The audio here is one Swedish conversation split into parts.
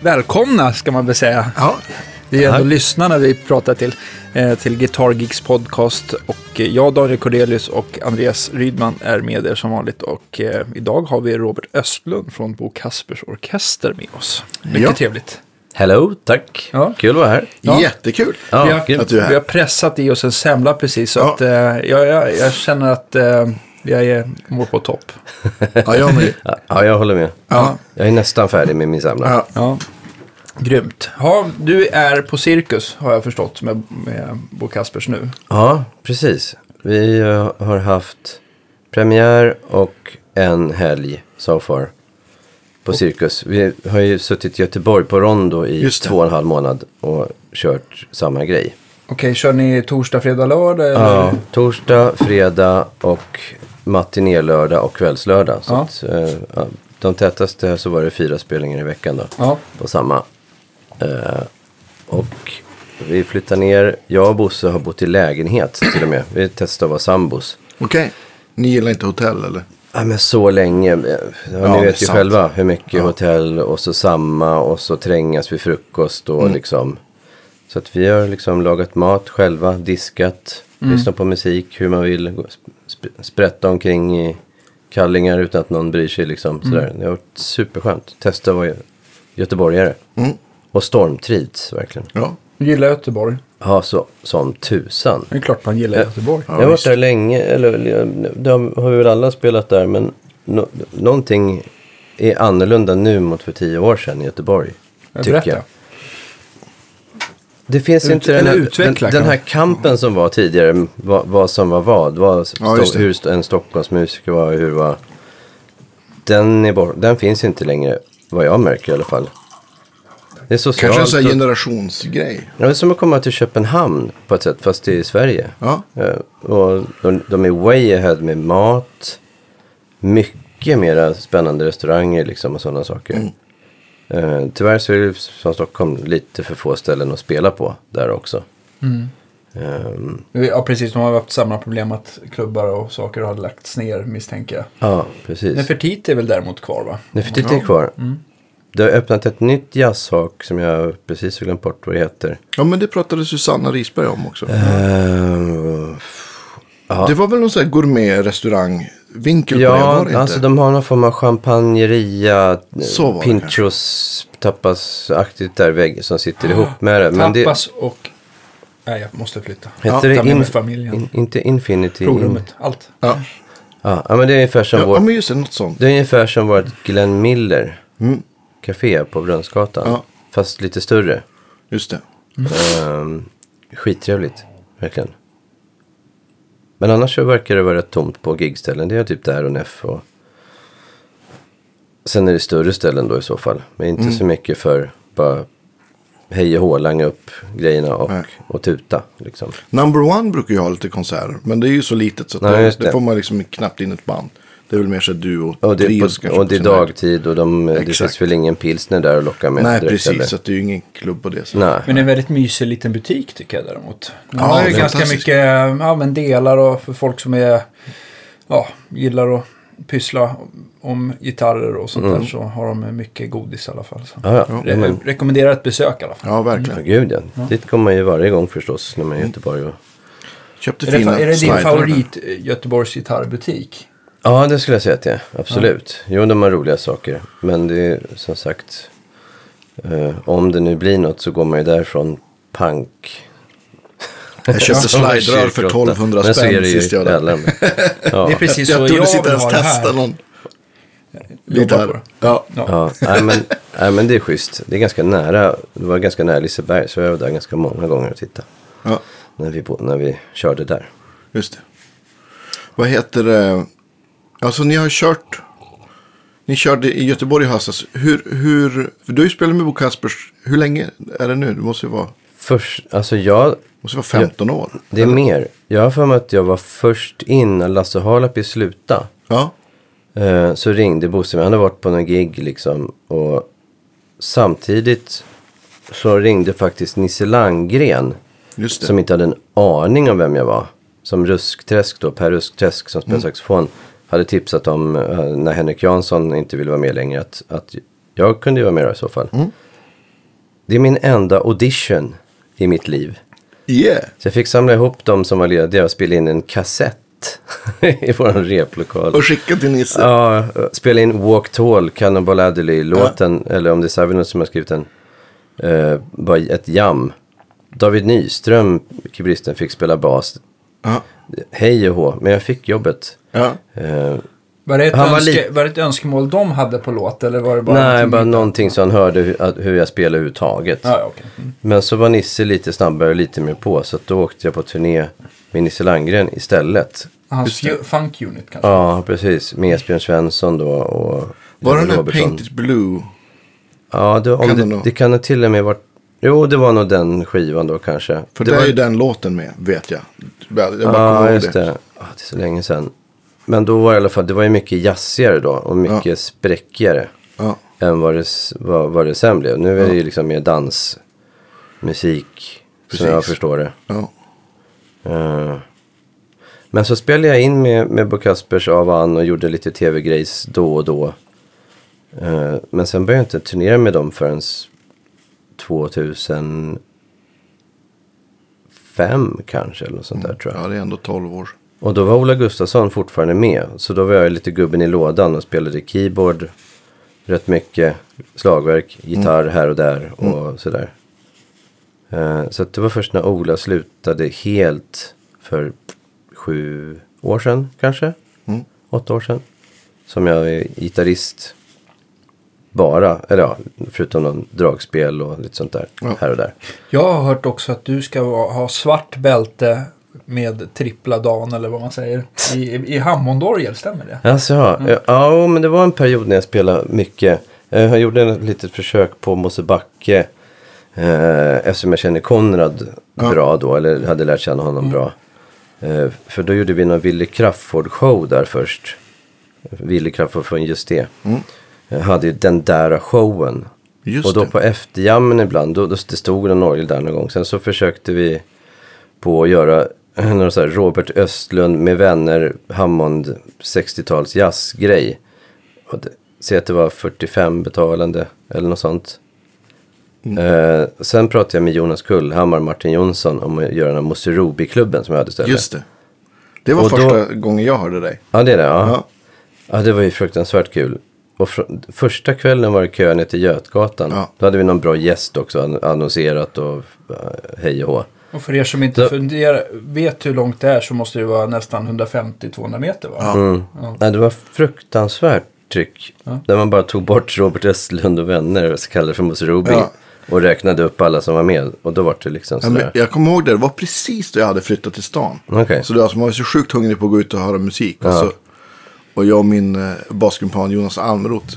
välkomna ska man väl säga. Ja, Det är ändå Tack. lyssnarna vi pratar till. Eh, till Guitar Geeks podcast. Och eh, jag, Daniel Cordelius och Andreas Rydman är med er som vanligt. Och eh, idag har vi Robert Östlund från Bo Kaspers Orkester med oss. Mycket Ja. trevligt. Hello, tack. Ja. Kul att vara här. Ja. jättekul. Ja, Vi har-. Att du är Vi här. har pressat i oss en semla precis. Så Ja. att, jag, jag, jag känner att eh, jag är, mår på topp. Ja, jag med. Ja, jag håller med. Ja. Jag är nästan färdig med min samling. Ja. Ja. Grymt. Ja, du är på Cirkus har jag förstått med, med Bo Kaspers nu. Ja, precis. Vi eh, har haft premiär och en helg so far på Cirkus. Vi har ju suttit i Göteborg på Rondo i två och en halv månad och kört samma grej. Okej, kör ni torsdag, fredag, lördag? Eller? Ja, torsdag, fredag och matinélördag och kvällslördag. Så Ja. att, eh, de tätaste så var det fyra spelningar i veckan då. Ja. på samma. Eh, och vi flyttar ner. Jag och Bosse har bott i lägenhet till och med. Vi testade att vara sambos. Okej. Ni gillar inte hotell eller? Ja, men så länge. Ja, Ja, ni vet ju sant. själva hur mycket Ja. hotell och så samma och så trängas vid frukost och Mm. liksom. Så att vi har liksom lagat mat själva, diskat, Mm. lyssnat på musik hur man vill. sp- Sprätta omkring i kallingar utan att någon bryr sig liksom. Mm. Sådär. Det har varit superskönt. Testa att vara göteborgare. Mm. Och stormtrivs verkligen. Ja. Gillar Göteborg. Ja, så, som tusan. Det är klart man gillar. Göteborg. jag har varit där länge, eller det har vi väl alla spelat där, men no, någonting är annorlunda nu mot för tio år sedan i Göteborg. Jag tycker berätta. jag. Det finns Ut- inte den här, utveckla, den, den här kampen som var tidigare, vad, vad som var vad. vad Ja, sto, hur en Stockholmsmusiker var, hur var... Den, är bort, den finns inte längre, vad jag märker i alla fall. Det är socialt. Kanske en sån här generationsgrej. Ja, det är som att komma till Köpenhamn på ett sätt, fast det är i Sverige. Ja. Eh, och de, de är way ahead med mat. Mycket mera spännande restauranger liksom och sådana saker. Mm. Eh, tyvärr så är det som Stockholm lite för få ställen att spela på där också. Mm. Ehm, Ja, precis. De har haft samma problem att klubbar och saker har lagts ner, misstänker jag. ja, precis. Nefertiti är väl däremot kvar, va? Nefertiti är kvar. Mm. Det har öppnat ett nytt jazzhak som jag precis har glömt bort vad det heter. Ja, men det pratade Susanna Risberg om också. Ja. Det var väl någon sån här gourmetrestaurang. Vinkel på det var Ja, det inte? alltså de har någon form av champagneria, det Pinchos tapas-aktigt där vägg som sitter ihop med det. Men det Tapas och... Nej, jag måste flytta. heter Ta det in, familjen. in, inte Infinity. In, Provrummet, allt. Ja, ja, ja, men det är ungefär som ja, vårt, men just det, något sånt. det är ungefär som vårt Glenn Miller Mm, café på Brunnsgatan. Ja. Fast lite större. just det. Um, skittrevligt, verkligen. Men annars så verkar det vara rätt tomt på gigställen. Det är typ där och Neff och... Sen är det större ställen då i så fall. Men inte Mm. så mycket för bara hej och hå, langa upp grejerna och, Nej. och tuta. Liksom. Number One brukar ju ha lite konserter. Men det är ju så litet så Nej, det det. får man liksom knappt in ett band. Det är väl mer så att du och, Och det, trios är på, och det är dagtid och de, det finns väl ingen pilsner där att locka med. Nej, direkt, precis. eller? Så att det är ju ingen klubb på det sättet. Nej. Men det är en väldigt mysig liten butik tycker jag däremot. De Ja, har ju det är ganska mycket ja, men delar och för folk som är, ja, gillar att pyssla om gitarrer och sånt där så har de mycket godis i alla fall. Så. Ja, ja. Ja, ja, men, Re- rekommenderar ett besök i alla fall. Ja, ja, verkligen. gud ja. Dit kommer man ju varje gång förstås när man är i Göteborg. Och... Köpte Är det, fina fa- är det din favorit eh, Göteborgs gitarrbutik? Ja, det skulle jag säga att det är. Absolut. Jo, de har roliga saker. Men det är som sagt. Eh, om det nu blir något så går man ju därifrån pank. Jag köpte slidrar för kyrkråtta. 1200 Men så är spänn det ju sist jag var där. Ja, Det är precis Jag så jag sitta vill ens ha det testa här. någon gitarr. Ja. Ja. ja. Nej, men, nej, men det är schysst. Det är ganska nära. Det var ganska nära Liseberg. Så jag var där ganska många gånger och tittade. ja, När vi, när vi körde där. just det. Vad heter det? Alltså ni har kört. Ni körde i Göteborg i höstas. Hur, hur, för du har ju spelat med Bo Kaspers. Hur länge är det nu? Det måste ju vara, Först, alltså jag, måste vara 15 år. det är mer. Jag har för mig att jag var först in när Lasse Harlapi slutade. Ja, Eh, så ringde Bosse, han hade varit på någon gig liksom. Och samtidigt så ringde faktiskt Nisse det. Som inte hade en aning om vem jag var. Som Ruskträsk då, Per Ruskträsk som spelar saxofon. Hade tipsat om eh, när Henrik Jansson inte ville vara med längre. Att, att jag kunde vara med då i så fall. det är min enda audition i mitt liv. Yeah. Så jag fick samla ihop dem som var lediga och spela in en kassett i vår replokal. Och skicka till Nisse. Ja, spela in Walk Tall, Cannonball Adderley-låten, eller om det är Savinus som har skrivit den. Uh, bara ett jam. David Nyström, keyboardisten, fick spela bas. Ja. Hej och hå, men jag fick jobbet. Ja. Eh, Var det, ett Han var li- var det ett önskemål de hade på låt eller var det bara nej, någonting bara någonting som han hörde hur, att- hur jag spelade överhuvudtaget. Ja, okej. Mm. Men så var Nisse lite snabbare och lite mer på, så att då åkte jag på turné med Nisse Landgren istället. Hans ju- funk unit kanske? Ja, precis. Med Esbjörn Svensson då och Var det den där Robertson. Paint It Blue? Ja, det, om Kan det det, nog? det kan ha till och med varit... Jo, det var nog den skivan då kanske. För det det var, är ju den låten med, vet jag. Jag bara kommer Ja, ihåg just det. Ja, det är så länge sedan. Men då var det i alla fall, det var ju mycket jazzigare då och mycket Ja. spräckigare Ja. än vad det, vad, vad det sen blev. Nu är det ju liksom mer dansmusik, som jag Precis. förstår det. Ja. Eh, Men så spelade jag in med, med Bo Kaspers av och an och gjorde lite tv-grejs då och då. Eh, Men sen började jag inte turnera med dem förrän 2005 kanske eller sånt där tror jag. ja, det är ändå 12 år. Och då var Ola Gustafsson fortfarande med. Så då var jag lite gubben i lådan och spelade keyboard rätt mycket. Slagverk, gitarr här och där och sådär. Eh, så det var först när Ola slutade helt för sju år sedan kanske. Mm. Åtta år sedan. Som jag är gitarrist bara. Eller ja, förutom någon dragspel och lite sånt där. Ja. Här och där. Jag har hört också att du ska ha svart bälte med trippla dan eller vad man säger. I, i Hammondorgel, stämmer det? Alltså, ja. ja, men det var en period när jag spelade mycket. Eh, Jag gjorde ett litet försök på Mosebacke. Eh, eftersom jag känner Konrad bra då, eller hade lärt känna honom bra. Eh, för då gjorde vi någon Wille Crafoord-show där först. Wille Crafoord från just det. Jag hade ju den där showen. Just och då det. på efterjammen ibland, då, då det stod en orgel där någon gång. Sen så försökte vi på att göra någon så här Robert Östlund med vänner, Hammond 60-tals jazzgrej. Säg att det var 45 betalande eller något sånt. Eh, sen pratade jag med Jonas Kullhammar och Martin Jonsson om att göra den här Moserobi-klubben som jag hade istället. Just det. Det var Och då- första gången jag hörde dig. Ja, det är det. Ja. Ja. Ja, det var ju fruktansvärt kul. Och fr- första kvällen var det kö ner till Götgatan. Ja. Då hade vi någon bra gäst också, an- annonserat och uh, hej och hå. Och för er som inte Så- funderar, vet hur långt det är så måste det vara nästan 150-200 meter va? Ja. Mm. Nej, det var fruktansvärt tryck. Där man bara tog bort Robert Östlund och vänner, så kallade för Moserobi. Ja. Och räknade upp alla som var med. Och då var det liksom Ja, sådär. jag kommer ihåg det, det var precis då jag hade flyttat till stan. Okej. Så det var, alltså, man var så sjukt hungrig på att gå ut och höra musik. Och, Ja. så, och jag och min eh, baskumpan Jonas Almroth,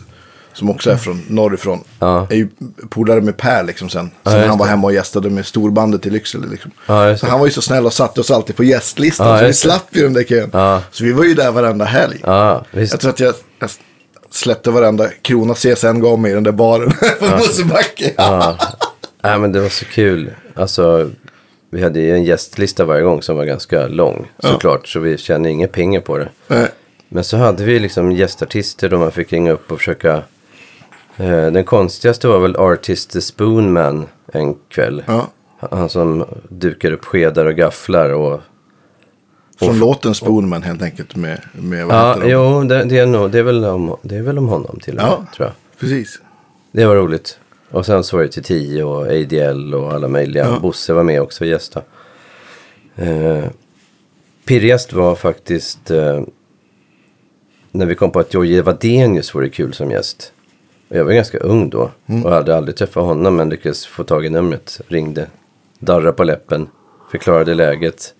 som också är från norrifrån, Ja. är ju polare med Per liksom sen. Ja, Sen just han var hemma och gästade med storbandet i Lycksele. Liksom. Ja, så han var ju så snäll och satte oss alltid på gästlistan. Ja, så vi slapp ju den där kön. Ja. Så vi var ju där varenda helg. Ja. Jag tror att jag, jag släppte varenda krona CSN gav mig i den där baren på Mosebacke. Ja. Nej, men det var så kul. Alltså, vi hade ju en gästlista varje gång som var ganska lång. Såklart, så vi tjänade inga pengar på det. Nej. Men så hade vi liksom gästartister då man fick ringa upp och försöka. Eh, den konstigaste var väl Artist the Spoonman en kväll. Ja. Han som dukar upp skedar och gafflar och... Från låten Spoonman helt enkelt med, med vad Ja, heter jo, det, det, är nog, det, är väl om, det är väl om honom till och med, Ja. tror jag. Precis. Det var roligt. Och sen så var det till 10 och ADL och alla möjliga. Ja. Bosse var med också och gästa. Eh, pirrigast var faktiskt eh, när vi kom på att Jojje Wadenius vore kul som gäst. Jag var ganska ung då och hade aldrig träffat honom men lyckades få tag i numret. Ringde, darrade på läppen, förklarade läget.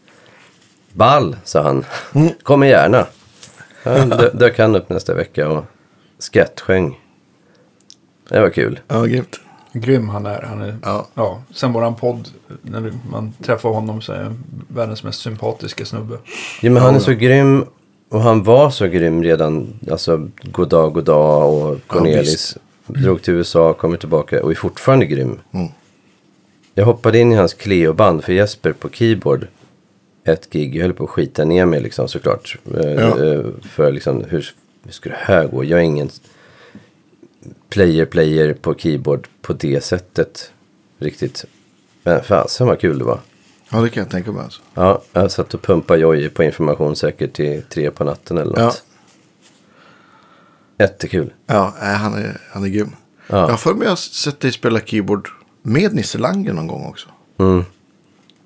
Ball, sa han. Kommer gärna. Ja, dö- dök han upp nästa vecka och skrattsjöng. Det var kul. Ja, grymt. Grym han är. Han är Ja. ja. Sen våran podd, när man träffar honom så är han världens mest sympatiska snubbe. Ja, men han är så grym. Och han var så grym redan. Alltså, God dag, god dag och Cornelis. drog till USA, kommer tillbaka och är fortfarande grym. Mm. Jag hoppade in i hans Cleo-band för Jesper på keyboard. Ett gig. Jag höll på att skita ner mig liksom såklart. Eh, Ja. eh, För liksom, hur, hur ska det här gå? Jag är ingen player-player på keyboard på det sättet. riktigt. Men fasen vad kul det var. Ja, det kan jag tänka mig. Alltså. Ja, jag satt och pumpade Jojje på information säkert till tre på natten eller Ja. något. Jättekul. Ja, han, är, han är grym. Ja. Jag har för mig att jag sett dig spela keyboard med Nisse Langer någon gång också. Mm.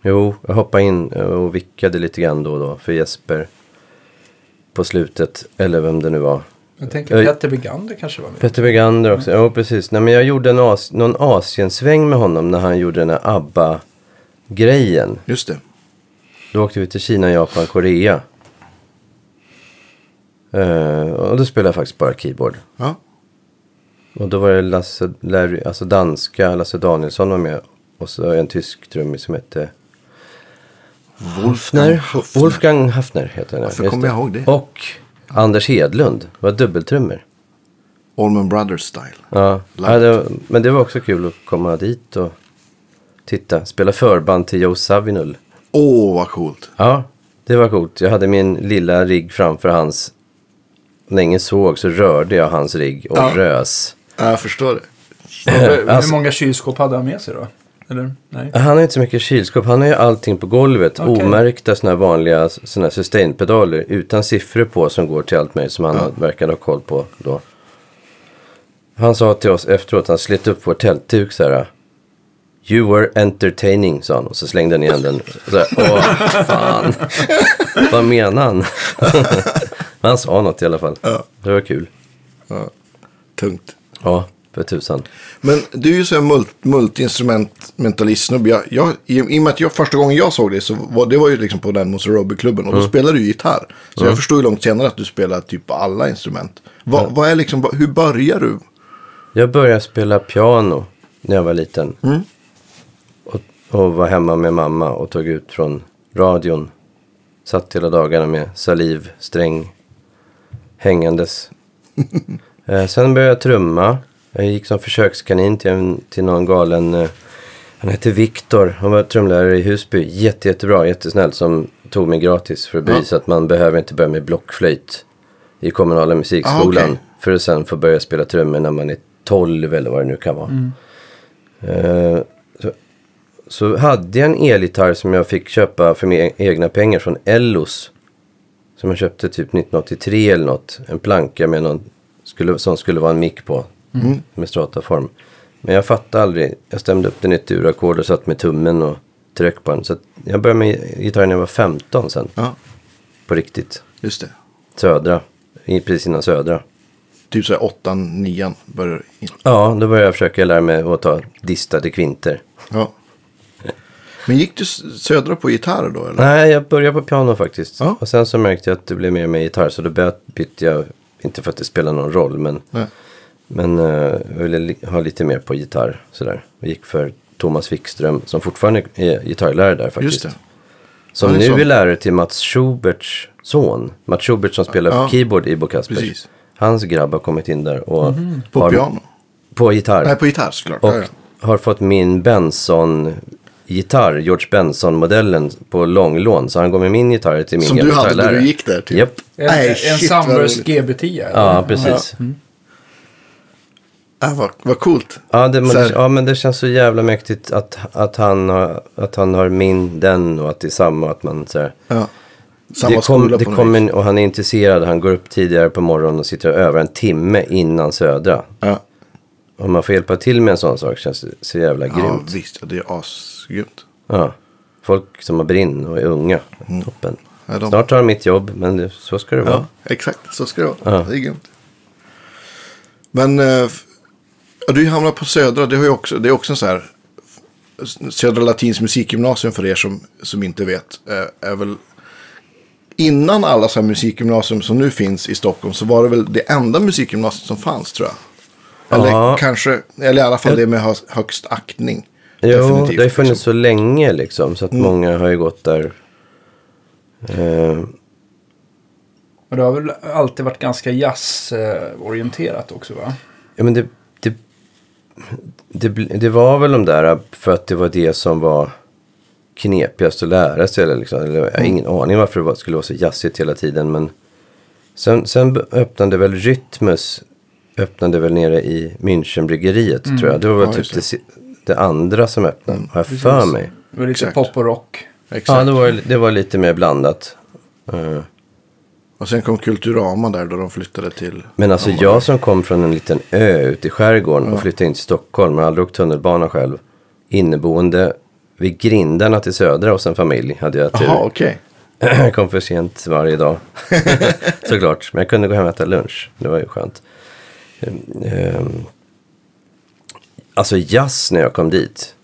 Jo, jag hoppade in och vickade lite grann då och då för Jesper. På slutet, eller vem det nu var. Jag tänker. Petter Begander kanske var med. Peter Begander också, ja precis. Nej, men jag gjorde en as- någon Asiensväng med honom när han gjorde den här ABBA-grejen. Just det. Då åkte vi till Kina, Japan, Korea. Eh, och då spelade jag faktiskt bara keyboard. Ja. Och då var det Lasse, Larry, alltså danska Lasse Danielsson var med. Och så en tysk trummis som hette Wolfgang Hafner. Wolfgang Hafner heter han. Varför just kommer jag ihåg det? Och Anders Hedlund var dubbeltrummor. Allman Brothers style. Ja, ja det, men det var också kul att komma dit och titta. Spela förband till Joe Savinul. Åh, vad coolt. Ja, det var coolt. Jag hade min lilla rigg framför hans. När ingen såg så rörde jag hans rigg och Ja. rös. Ja, jag förstår det. Hur Alltså- många kylskåp hade han med sig då? Eller? Nej. Han har inte så mycket kylskåp. Han har ju allting på golvet. Okej. Omärkta sådana här vanliga såna sustain-pedaler utan siffror på som går till allt möjligt som han verkar ha koll på då. Han sa till oss efteråt, han slet upp vår tältduk så här. You were entertaining, sa han. Och så slängde han igen den. Så här, Åh, fan. Vad menar han? Men han sa något i alla fall. Ja. Det var kul. Ja. Tungt. Ja, för tusan. Men du är ju så här mult, multi-instrumentalist-snubbe. Jag, jag, i, I och med att jag första gången jag såg det så var det var ju liksom på den Mozarabi-klubben. Och då spelade du gitarr. Så jag förstod ju långt senare att du spelar typ på alla instrument. Vad, vad är liksom, hur börjar du? Jag började spela piano när jag var liten. Mm. Och, var hemma med mamma och tog ut från radion. Satt hela dagarna med saliv, sträng, hängandes. eh, sen började jag trumma. Jag gick som försökskanin till, en, till någon galen... Eh, han hette Viktor. Han var trumlärare i Husby. Jätte, jättebra, jättesnäll. Som tog mig gratis för att bevisa att man behöver inte börja med blockflöjt i kommunala musikskolan. Ah, okej. För att sen få börja spela trummor när man är 12 eller vad det nu kan vara. Eh, så, hade jag en elgitarr som jag fick köpa för mina egna pengar från Ellos. Som jag köpte typ 1983 eller något. En planka med någon, skulle, som skulle vara en mick på. Med strataform. Men jag fattade aldrig. Jag stämde upp den i ett urackord och satt med tummen och tryck på den. Så jag började med gitarr när jag var 15 sen. Ja, På riktigt. just det. Södra. Precis innan Södra. Typ så här åttan, nian börjar in. Ja, då började jag försöka lära mig att ta distade kvinter. Ja. Men gick du södra på gitarr då eller? Nej, jag började på piano faktiskt. Ja. Och sen så märkte jag att det blev mer med gitarr. Så då bytte jag, inte för att det spelar någon roll, men, Nej. men eh, jag ville ha lite mer på gitarr. Sådär. Jag gick för Thomas Wikström, som fortfarande är gitarrlärare där faktiskt. Just det. Som Ja, det är nu är lärare till Mats Schuberts son. Mats Schubert som spelar Ja. keyboard i Bo Kaspers. Precis. Hans grabb har kommit in där och På har, piano? på gitarr. Nej, på gitarr såklart. Och Ja, har fått min Benson-gitarr, George Benson-modellen på långlån. Så han går med min gitarr till min Som du hade när gitarrlärare. du gick där typ. Japp. En, Nej, en shit, Sunburst roligt. GB10? eller? Ja, precis. Ah, vad, vad coolt. Ja, det, men, det, ja, men det känns så jävla mäktigt att, att, han, har, att han har min, den och att det är samma. Att man, så här, Ja. Samma det skola kom, det på vis. kommer, och han är intresserad. Han går upp tidigare på morgonen och sitter övar en timme innan Södra. Ja. Om man får hjälpa till med en sån sak känns det så jävla ja, grymt. visst. Ja, det är asgrymt. Ja. Folk som har brinn och är unga. Toppen. Ja, de- Snart de mitt jobb, men det, så ska det vara. Ja, exakt. Så ska det vara. Ja. Det är grymt. Men eh, du hamnar på Södra. Det, har ju också, det är också en så här. Södra Latins musikgymnasium för er som, som inte vet. eh, är väl innan alla så här musikgymnasium som nu finns i Stockholm så var det väl det enda musikgymnasiet som fanns tror jag. Eller Ja. kanske, eller i alla fall det med hö- högst aktning. Jo, Definitivt, det har ju funnits liksom. så länge liksom. Så att Mm. många har ju gått där. Eh, Och det har väl alltid varit ganska jazzorienterat också va? ja, men det, det, det, det var väl de där för att det var det som var knepigast att lära sig. Eller liksom, eller, jag har ingen aning varför det skulle vara så jazzigt hela tiden. Men sen, sen öppnade väl Rytmus öppnade väl nere i Münchenbryggeriet tror jag. Det var väl Ja, typ det. det. andra som öppnade, har jag för mig. Det var lite Exakt. pop och rock. Exakt. Ja, det var, det var lite mer blandat. Eh, Och sen kom Kulturama där då de flyttade till... Men alltså Hammarby. jag som kom från en liten ö ute i skärgården och flyttade in till Stockholm och aldrig åkt tunnelbana själv. Inneboende vid grindarna till Södra hos en familj hade jag tur. Jaha, okej. Jag kom för sent varje dag. Såklart. Men jag kunde gå hem och äta lunch. Det var ju skönt. Ehm, Alltså jazz när jag kom dit.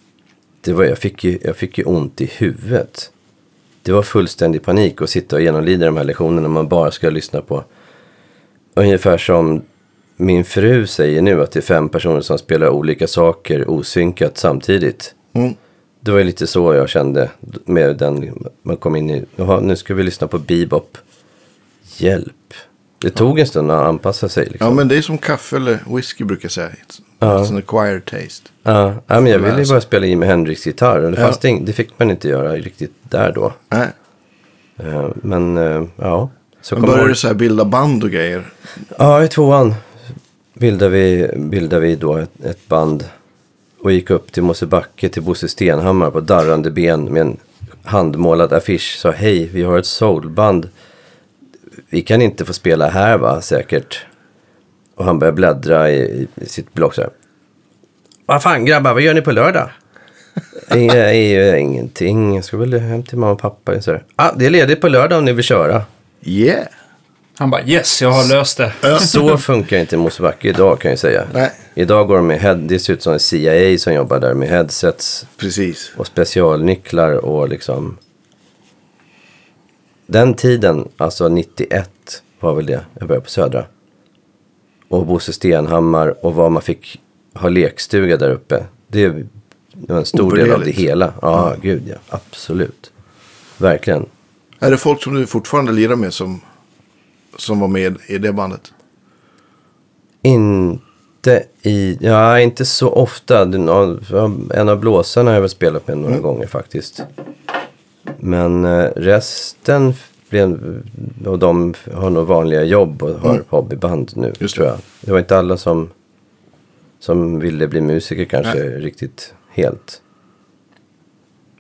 Det var, jag, fick ju, jag fick ju ont i huvudet. Det var fullständig panik att sitta och genomlida de här lektionerna. Man bara ska lyssna på. Ungefär som min fru säger nu att det är fem personer som spelar olika saker osynkat samtidigt. Mm. Det var ju lite så jag kände med den, man kom in i, jaha, nu ska vi lyssna på bebop. Hjälp. Det tog en stund att anpassa sig. Liksom. Ja, men det är som kaffe eller whisky brukar jag säga. It's, it's an acquired taste. Ja, ja, men jag ville ju bara spela Jimi Hendrix gitarr. Det, Ja. fanns det, det fick man inte göra riktigt där då. Nej. Eh, Men eh, ja. Så Men började du så här bilda band och grejer? Ja, i tvåan bildade vi, bildade vi då ett, ett band. Och gick upp till Mosebacke till Bosse Stenhammar på darrande ben med en handmålad affisch. Sa hej, vi har ett soulband. Vi kan inte få spela här va, säkert. Och han började bläddra i, i sitt blogg så här. Vad fan grabbar, vad gör ni på lördag? "Eh, eh, Ingenting, jag ska väl hem till mamma och pappa. Så här. Ah, det är ledigt på lördag om ni vill köra. Yeah! Han bara yes, jag har löst det. Så funkar inte Mosebacke idag kan jag säga. Nej. Idag går de med head, det ser ut som en CIA som jobbar där med headsets Precis. och specialnycklar och liksom. Den tiden, alltså 91 var väl det, jag började på Södra. Och Bosse Stenhammar och vad man fick ha lekstuga där uppe. Det, var en stor del av det hela. Ja, gud ja, absolut. Verkligen. Är det folk som du fortfarande lirar med som, som var med i det bandet? Inte i, ja inte så ofta. En av blåsarna har jag väl spelat med några gånger faktiskt. Men eh, resten, blev, och de har nog vanliga jobb och har hobbyband nu Just tror det. jag. Det var inte alla som, som ville bli musiker kanske riktigt helt.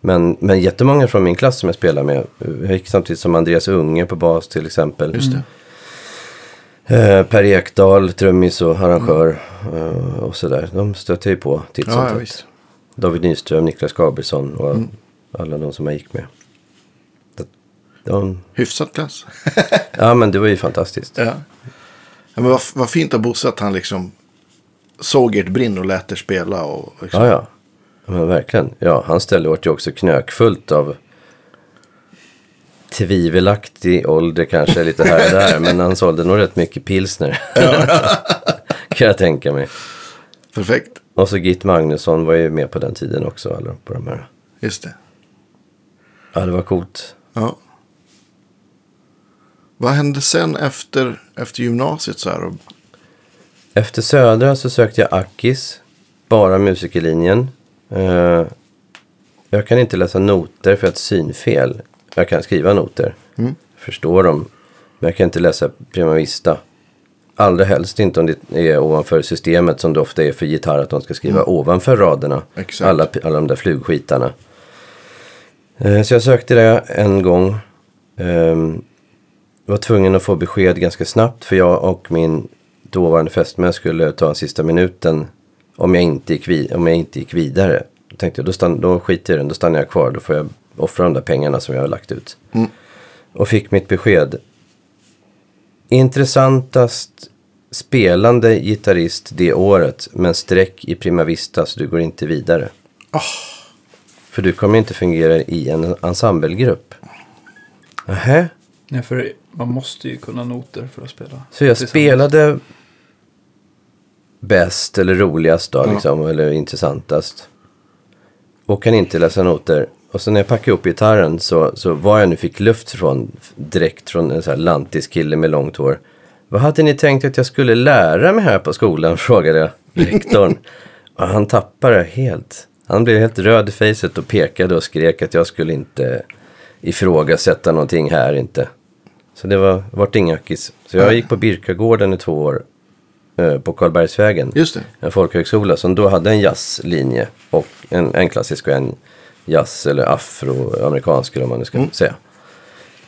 Men, men jättemånga från min klass som jag spelar med. Jag gick samtidigt som Andreas Unge på bas till exempel. Just det. Eh, per Ekdahl, trummis och arrangör eh, och sådär. De stötte ju på titt som Ja, ja. David Nyström, Niklas Gabrielsson och alla de som jag gick med. De, Hyfsat klass. ja men det var ju fantastiskt. ja. ja men vad, vad fint av Bosse att han liksom såg ert brinn och lät er spela. Och liksom. Ja, ja. Ja, Men verkligen. Ja, hans ställe vart ju också knökfullt av tvivelaktig ålder kanske lite här och där. men han sålde nog rätt mycket pilsner. kan jag tänka mig. Perfekt. Och så Git Magnusson var ju med på den tiden också. Alla på de här. Just det. Ja, det var coolt. Ja. Vad hände sen efter, efter gymnasiet så här? Efter Södra så sökte jag Akis, bara musikerlinjen. Eh, jag kan inte läsa noter för ett synfel. Jag kan skriva noter, förstår dem. Men jag kan inte läsa Prima Vista. Allra helst inte om det är ovanför systemet som det ofta är för gitarr att de ska skriva ovanför raderna. Exakt. Alla, alla de där flugskitarna. Eh, Så jag sökte det en gång. Ehm, var tvungen att få besked ganska snabbt för jag och min dåvarande fästmö skulle ta en sista minuten om jag inte gick, vid, om jag inte gick vidare. Då tänkte jag, då, stann, då skiter jag i den, då stannar jag kvar, då får jag offra de där pengarna som jag har lagt ut. Och fick mitt besked. Intressantast spelande gitarrist det året, men streck i Prima Vista så du går inte vidare. För du kommer inte fungera i en ensemblegrupp. Nähä? Nej, för man måste ju kunna noter för att spela. Så jag spelade bäst eller roligast då, liksom, eller intressantast. Och kan inte läsa noter. Och så när jag packade upp gitarren så, så var jag nu fick luft från, direkt från en sån här lantisk kille med långt hår. Vad hade ni tänkt att jag skulle lära mig här på skolan? frågade jag rektorn. och han tappade det helt. Han blev helt röd i facet och pekade och skrek att jag skulle inte ifrågasätta någonting här inte. Så det var, vart inga akis. Så jag gick på Birkagården i två år. eh, på Karlbergsvägen. Just det. En folkhögskola som då hade en jazzlinje. Och en, en klassisk och en jazz eller afroamerikansk eller vad man nu ska Mm. säga.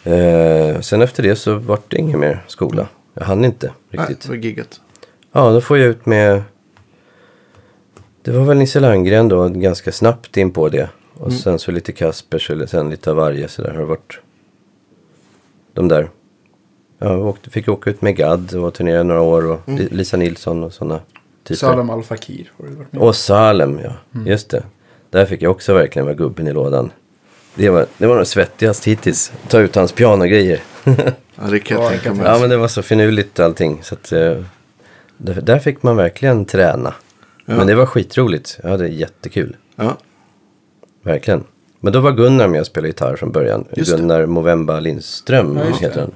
Eh, sen efter det så var det ingen mer skola. Jag hann inte Nej, riktigt. det var gigget. Ja, då får jag ut med... Det var väl Nisse Landgren då, ganska snabbt in på det. Och Mm. sen så lite Kaspers och sen lite av varje så där har det varit. De där. Ja, jag fick åka ut med Gadd och turnera några år och Mm. Li- Lisa Nilsson och sådana typer. Salem Al Fakir har du varit med Och Salem, ja. Mm. Just det. Där fick jag också verkligen vara gubben i lådan. Det var, det var nog svettigast hittills. Ta ut hans pianogrejer. Ja, det kan jag Ja, tänka mig. Ja, men det var så finurligt allting. Så att, eh, där, där fick man verkligen träna. Ja. Men det var skitroligt. Jag hade jättekul. Ja. Verkligen. Men då var Gunnar med och spelade gitarr från början. Just det. Gunnar Movemba Lindström Ja, heter det. han.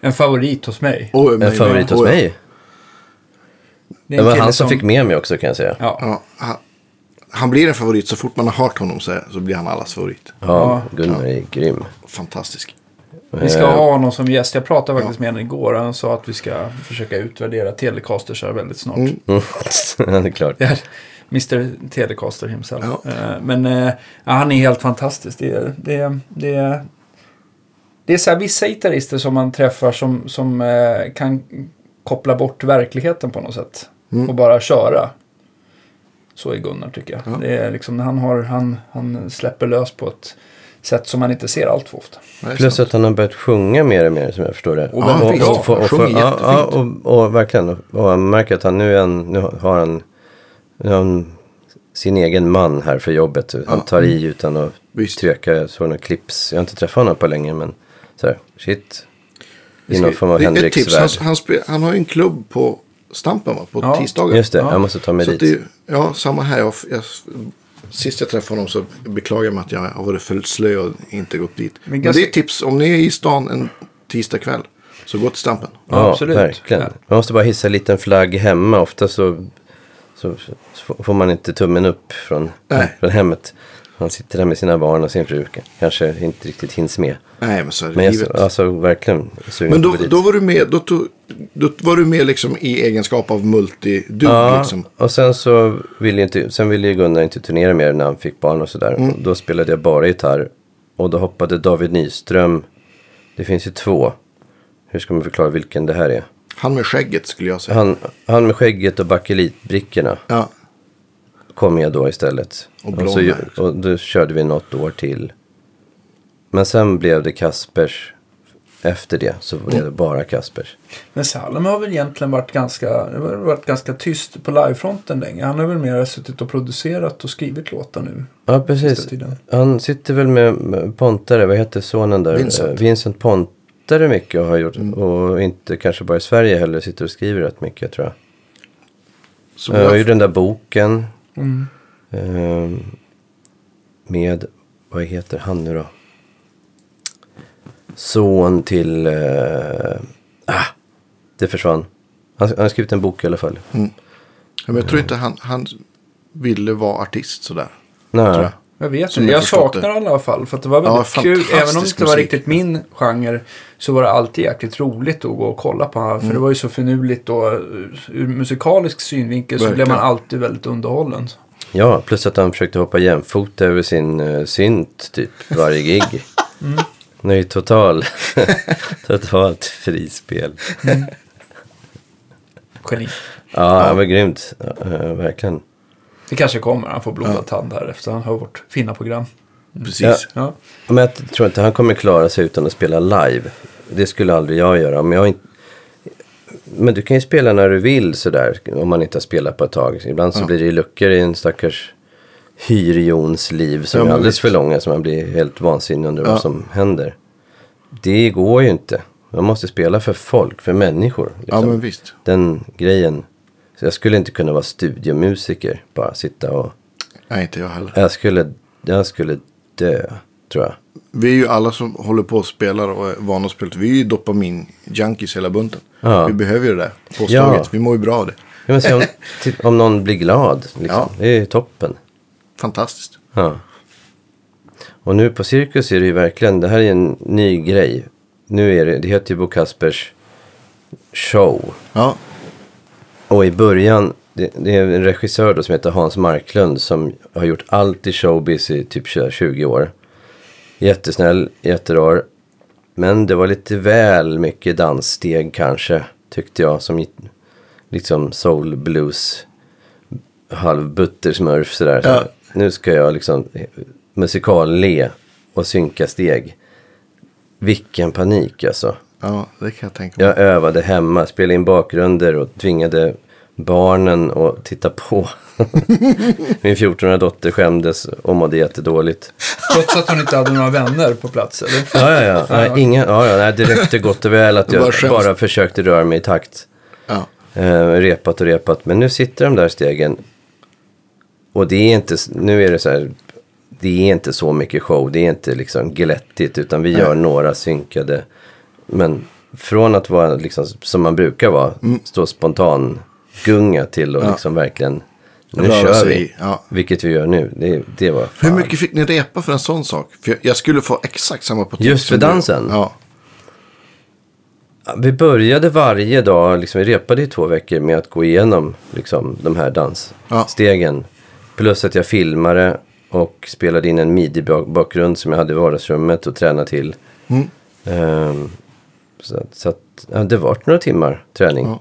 En favorit hos mig. Och En mig favorit med. hos mig. Det Det var han som fick med mig också kan jag säga. Ja, Ja. Han, han blir en favorit så fort man har hört honom säga så blir han allas favorit. Ja. Gunnar är grym. Fantastisk. Vi ska Eh, ha honom som gäst. Jag pratade faktiskt med honom igår. Han sa att vi ska försöka utvärdera Telecasters här väldigt snart. Mm. Mm. det är klart. Mr Telecaster himself. Ja. Eh, Men ja, han är helt fantastisk. Det är, det det det är så här vissa gitarrister som man träffar som, som eh, kan koppla bort verkligheten på något sätt. Mm. Och bara köra. Så är Gunnar tycker jag. Ja. Det är liksom, han, har, han, han släpper lös på ett sätt som man inte ser allt för ofta. Plus att han har börjat sjunga mer och mer som jag förstår det. Och väldigt och, och, och, Han och, sjunger ja, ja, jättefint. och, och verkligen. Och man märker att han nu, är en, nu har han, nu har han sin egen man här för jobbet. Han Ja. tar i utan att Visst. tveka. Jag såg några clips. Jag har inte träffat honom på länge men shit. I Det någon form av. Han, Henriks värld. han, spe, han har ju en klubb på Stampen va? På Ja, tisdagar. Just det, Ja. jag måste ta mig Så dit. det, ja, samma här. Jag, jag, sist jag träffade honom så beklagar jag mig att jag har varit för slö och inte gått dit. Men Men, ganska- det är ett tips. Om ni är i stan en tisdag kväll så gå till Stampen. Ja, absolut. verkligen. Ja. Man måste bara hissa en liten flagg hemma. Ofta så, så, så får man inte tummen upp från, från hemmet. Man sitter där med sina barn och sin fru. Kanske inte riktigt hinns med. Nej, men så är det Men jag, livet. alltså verkligen sugen Men då, då var du med, då, tog, då var du med liksom i egenskap av multidug Ja, liksom. och sen så ville, inte, sen ville ju Gunnar inte turnera mer när han fick barn och sådär. Mm. Då spelade jag bara gitarr. Och då hoppade David Nyström. Det finns ju två. Hur ska man förklara vilken det här är? Han med skägget skulle jag säga. Han, han med skägget och bakelitbrickorna Ja, kom jag då istället. Och och, så, och då körde vi något år till. Men sen blev det Kaspers. Efter det så blev Mm. det bara Kaspers. Men Salem har väl egentligen varit ganska, har varit ganska tyst på livefronten länge. Han har väl mer suttit och producerat och skrivit låtar nu. Ja, precis. Han sitter väl med, Pontare, vad heter sonen där? Vincent. Vincent Pontare mycket och har gjort. Och inte kanske bara i Sverige heller, sitter och skriver rätt mycket tror jag. så jag jag, gjorde den där boken. Mm. ehm, med, vad heter han nu då? Son till, eh, ah, det försvann. Han, han har skrivit en bok i alla fall. ja, men jag tror inte han, han ville vara artist sådär. Nej. Jag. Vet inte, jag jag saknar honom i alla fall. För att det var Ja, väldigt kul. Även om det inte var musik. riktigt min genre. Så var det alltid jäkligt roligt att gå och kolla på. För Mm. det var ju så finurligt och ur musikalisk synvinkel så blev Verkligen. man alltid väldigt underhållen. Ja, plus att han försökte hoppa jämfota över sin uh, synt typ varje gig. Mm. Det är ju total, totalt frispel. Geni. Ja, det var grymt. Ja, eh, verkligen. Det kanske kommer. Han får blodad tand här efter han har vårt fina program. Precis. Ja. Ja. Men jag tror inte han kommer klara sig utan att spela live. Det skulle aldrig jag göra. Men, jag inte... men du kan ju spela när du vill sådär. Om man inte har spelat på ett tag. Ibland så blir det ju luckor i en stackars hyrjons liv. Som Ja, är alldeles för långa. Så man blir helt vansinnig under Ja. vad som händer. Det går ju inte. Man måste spela för folk, för människor. Ja, Liksom. men visst. Den grejen. Så jag skulle inte kunna vara studiomusiker. Bara sitta och... Nej, inte jag heller. Jag skulle, jag skulle dö, tror jag. Vi är ju alla som håller på och spelar och är vana att spela. Vi är ju dopamin-junkies hela bunten. Ja. Vi behöver ju det där påslaget. Ja. Vi mår ju bra av det. Ja, men om, typ, om någon blir glad. Liksom. Ja. Det är ju toppen. Fantastiskt. Ja. Och nu på Cirkus är det ju verkligen, det här är en ny grej. Nu är det, det heter ju Bo Kaspers show. Ja, Och i början, det, det är en regissör då som heter Hans Marklund som har gjort allt i showbiz i typ 20 år. Jättesnäll, jätterar. Men det var lite väl mycket danssteg kanske, tyckte jag. Som liksom soul blues, halv buttersmurf sådär. Så Ja. Nu ska jag liksom musikal-le och synka steg. Vilken panik alltså. Ja, det kan jag tänka mig. Jag övade hemma, spelade in bakgrunder och tvingade barnen att titta på. Min 14-åriga dotter skämdes och mådde jättedåligt. Trots att hon inte hade några vänner på plats, eller? Ja, ja, ja. Nej, ingen, ja, ja, nej, det räckte gott och väl att bara jag bara försökte röra mig i takt. Ja. Eh, repat och repat. Men nu sitter de där stegen. Och det är inte, nu är det så här, det är inte så mycket show. Det är inte liksom glättigt utan vi gör några synkade. Men från att vara liksom som man brukar vara, stå spontan gunga till och Mm. Ja. liksom verkligen, nu Röra kör vi. ja. Vilket vi gör nu. Det, det var Hur mycket fick ni repa för en sån sak? För jag, jag skulle få exakt samma på Just för du. dansen? Ja. Vi började varje dag, liksom, vi repade i två veckor med att gå igenom liksom, de här dansstegen. Plus att jag filmade och spelade in en midi-bakgrund som jag hade i vardagsrummet och tränade till. Mm. Ehm, så att, så att, ja, det var några timmar träning. Ja.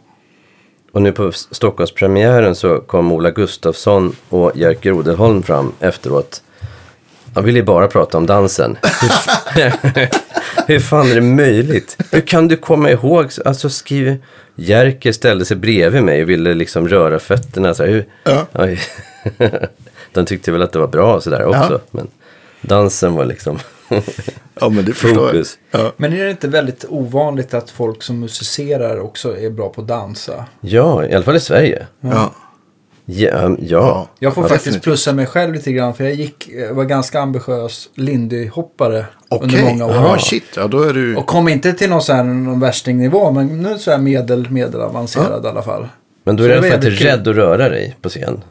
Och nu på Stockholmspremiären så kom Ola Gustafsson och Jerker Odelholm fram efteråt. Han ville ju bara prata om dansen. Hur fan är det möjligt? Hur kan du komma ihåg? Alltså skriv... Jerker ställde sig bredvid mig och ville liksom röra fötterna. Så här, hur... Ja. De tyckte väl att det var bra sådär också. Ja. Men dansen var liksom ja, men det förstår jag. Ja. Men är det inte väldigt ovanligt att folk som musicerar också är bra på att dansa? Ja, i alla fall i Sverige. Ja. Ja, ja. Jag får Ja, faktiskt definitivt. plussa mig själv lite grann för jag gick, jag var ganska ambitiös lindyhoppare under Okej, många år. ja, shit. Ja, då är du... Och kom inte till någon, så här, någon värstingnivå men nu så här medel, medelavancerad i alla fall. Men då är det du var inte jävligt kul. rädd att röra dig på scen.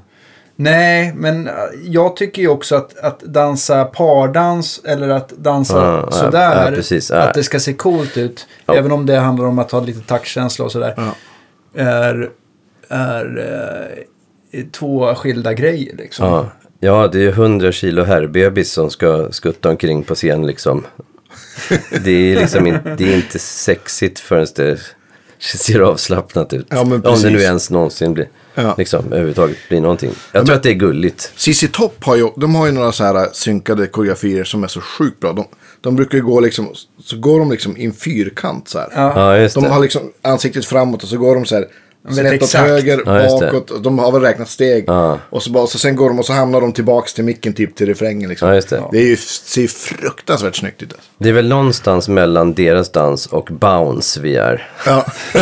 Nej, men äh, jag tycker ju också att, att dansa pardans eller att dansa Ja, sådär. ja, precis, ja. Att det ska se coolt ut. Även om det handlar om att ha lite taktkänsla och sådär. Är, är eh, två skilda grejer liksom. Ja, ja det är 100 kilo herrbebis som ska skutta omkring på scen liksom. Det är liksom inte, det är inte sexigt förrän det ser avslappnat ut. Ja, men Om det nu ens någonsin blir, Ja. liksom, överhuvudtaget blir någonting. Jag tror att det är gulligt. CC Top har ju, de har ju några så här synkade koreografier som är så sjukt bra. De, de brukar ju gå liksom, så går de liksom i en fyrkant så här. Ja. Ja, just De det. har liksom ansiktet framåt och så går de så här. Snett åt exakt. höger, Ja, bakåt. De har väl räknat steg. Ja. Och så, bara, så sen går de och så hamnar de tillbaks till micken typ till refrängen. Liksom. Ja, just det. Det är ju, ser ju fruktansvärt snyggt ut. Alltså. Det är väl någonstans mellan deras dans och bounce vi är. Ja,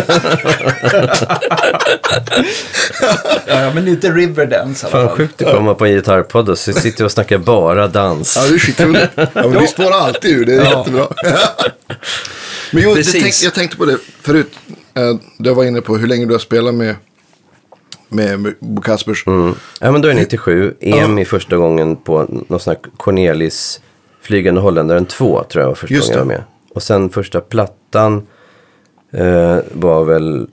Ja, men lite Riverdance i alla Fan fall. sjukt att komma på en gitarrpodd och så sitter vi och snackar bara dans. ja det är skitroligt. Ja, vi spårar alltid ur, det är Ja. jättebra. men jo, tänk, jag tänkte på det förut. Eh, Du var inne på hur länge du har spelat med, med, Bo Kaspers. Mm. Ja, men då är det 97. EM i första gången på någon sån här Cornelis Flygande Holländaren 2 tror jag var första Just gången jag var med. Och sen första plattan eh, var väl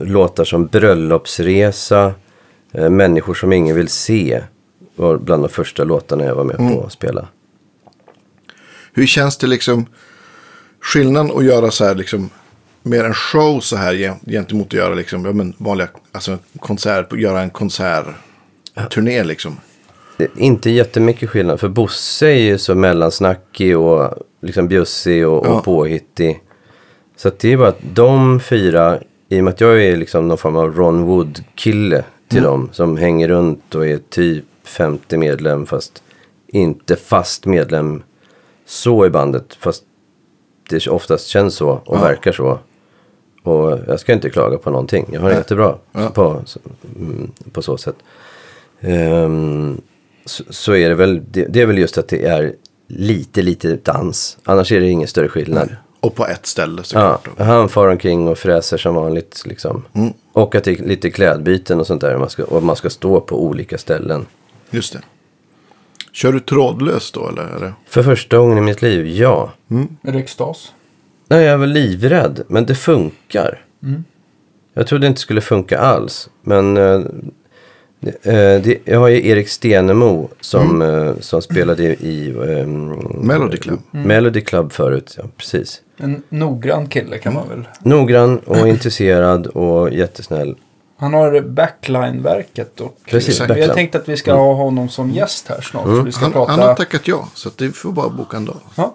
låtar som Bröllopsresa, eh, Människor som ingen vill se. var bland de första låtarna jag var med Mm. på att spela. Hur känns det liksom skillnaden att göra så här liksom mer en show så här gen- gentemot att göra liksom ja, men vanliga alltså konsert göra en konsertturné liksom. Det är inte jättemycket skillnad. För Bosse är ju så mellansnackig och liksom bjussig och, Ja. och påhittig. Så det är bara att de fyra, i och med att jag är liksom någon form av Ron Wood-kille till dem. Som hänger runt och är typ 50 medlem fast inte fast medlem så i bandet. Fast det oftast känns så och Ja. verkar så. Och jag ska inte klaga på någonting. Jag har det Nej. jättebra Ja. på, mm, på så sätt. Ehm, så, så är det väl, det, det är väl just att det är lite, lite dans. Annars är det ingen större skillnad. Och på ett ställe Ja, såklart. då. han far omkring och fräser som vanligt. Liksom. Mm. Och att det är lite klädbyten och sånt där. Man ska, och man ska stå på olika ställen. Just det. Kör du trådlöst då eller? Är det? För första gången i mitt liv, ja. Är det extas? Nej, jag var livrädd, men det funkar. Jag trodde det inte skulle funka alls. Men eh, eh, det, jag har ju Erik Stenemo som, Mm. eh, som spelade i, i ehm, Melody Club. Melody Club förut. Ja, precis. En noggrann kille kan man väl. Noggrann och intresserad och jättesnäll. Han har backline-verket och Precis, backline. jag tänkte att vi ska ha honom som gäst här snart. Så vi ska Han, prata. han har tackat ja, så att det får bara boka en dag. ja.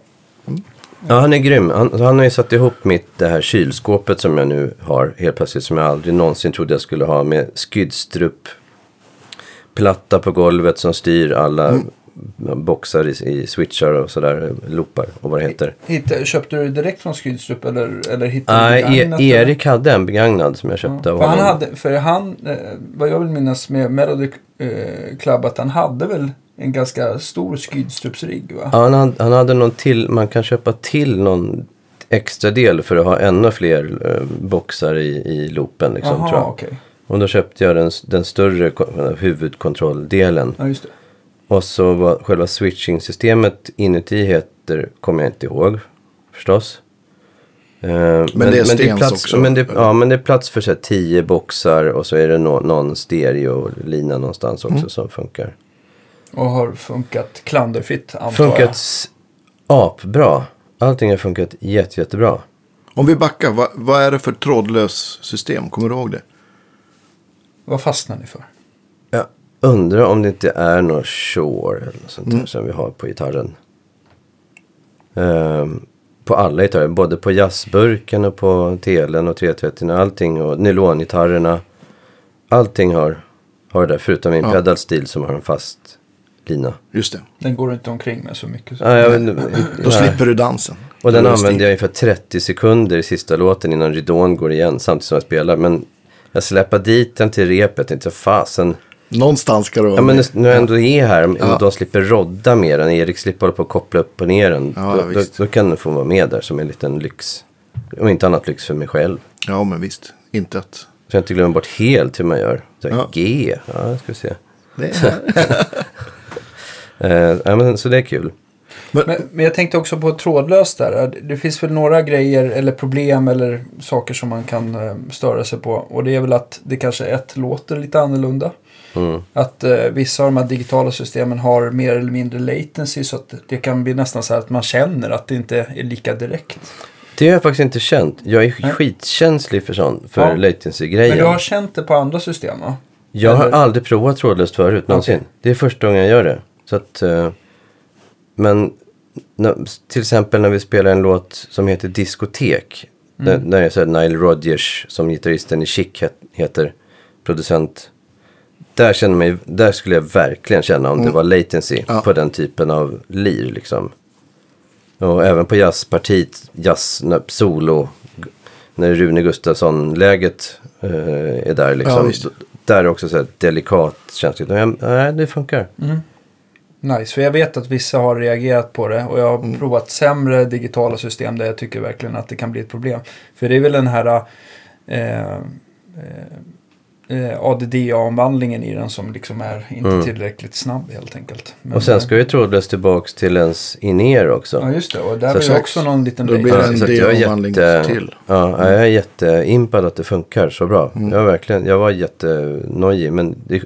Ja, han är grym. Han, han har ju satt ihop mitt det här kylskåpet som jag nu har helt plötsligt. Som jag aldrig någonsin trodde jag skulle ha med skydstrup. Platta på golvet som styr alla boxar i, i switchar och sådär. Loopar och vad det heter. Hitta, köpte du direkt från Skydstrup eller, eller hittade Nej, du e begagnat, Erik hade en begagnad som jag köpte Ja. av För han honom. hade, för han, eh, vad jag vill minnas med Melody eh, Club, att han hade väl en ganska stor Skydstrupsrigg va? Ja, han, hade, han hade någon till, man kan köpa till någon extra del för att ha ännu fler eh, boxar i, i loopen. Liksom, Jaha, tror jag. okej. Och då köpte jag den, den större ko- huvudkontrolldelen. Ja, just det. Och så vad själva switching-systemet inuti heter, kommer jag inte ihåg förstås. Eh, men, det är stens plats, också, Men det, ja, men det är plats för så här, tio boxar och så är det nå- någon stereo-lina någonstans också Mm. som funkar. Och har funkat klanderfritt antar Funkat jag. apbra. Allting har funkat jätte, jättebra. Om vi backar, vad, vad är det för trådlös system? Kommer du ihåg det? Vad fastnar ni för? Jag undrar om det inte är något Shure eller något sånt där som vi har på gitarren. Ehm, på alla gitarrer, både på jazzburken och på telen och 330 och allting och nylongitarrerna. Allting har, har det där, förutom min Ja. pedal steel som har en fast lina. Just det. Den går inte omkring med så mycket. Så. Ja, jag vet inte- Då slipper du dansen. Och den använder jag ungefär 30 sekunder i sista låten innan ridån går igen samtidigt som jag spelar. Men jag släpper dit den till repet, inte fasen. Någonstans ska du vara Ja men med. nu jag ändå är här Ja. och de slipper rodda mer än Erik slipper hålla på och koppla upp och ner den. Ja, då, då, visst. då kan den få vara med där som en liten lyx. Om inte annat lyx för mig själv. Ja, men visst. Inte att... Så jag inte glömmer bort helt hur man gör. Så här, Ja. G, ja ska vi se. Det är... Eh, ja, men, så det är kul. men, Men, men jag tänkte också på trådlöst där. Det finns väl några grejer eller problem eller saker som man kan eh, störa sig på. Och det är väl att det kanske ett låter lite annorlunda. Mm. Att eh, vissa av de här digitala systemen har mer eller mindre latency. Så att det kan bli nästan så här att man känner att det inte är lika direkt. Det har jag faktiskt inte känt. Jag är Nej. skitkänslig för sånt, för Ja. latency-grejen. Men du har känt det på andra system va? Jag har Eller- aldrig provat trådlöst förut någonsin. Okej. Det är första gången jag gör det. Så att, eh, men till exempel när vi spelar en låt som heter Diskotek. Där, där är så här Nile Rodgers som gitarristen i Chic het, heter, producent. Där, känner mig, där skulle jag verkligen känna om det var latency Ja. på den typen av lir. Liksom. Och även på jazzpartiet, jazz, solo, när Rune Gustafsson-läget eh, är där. Ja, Liksom. visst. där är också så här delikat känsligt. Nej, det funkar. Nice, för jag vet att vissa har reagerat på det och jag har provat sämre digitala system där jag tycker verkligen att det kan bli ett problem. För det är väl den här eh, eh, ADDA-omvandlingen i den som liksom är inte tillräckligt snabb helt enkelt. Men, Mm. och sen ska ju trådlöst tillbaks till ens in-ear också. Ja just det, och där sex. också någon liten Då blir det en jätte- till. Ja, jag är jätteimpad att det funkar så bra. Mm. Jag, var verkligen, jag var jättenojig. Men det,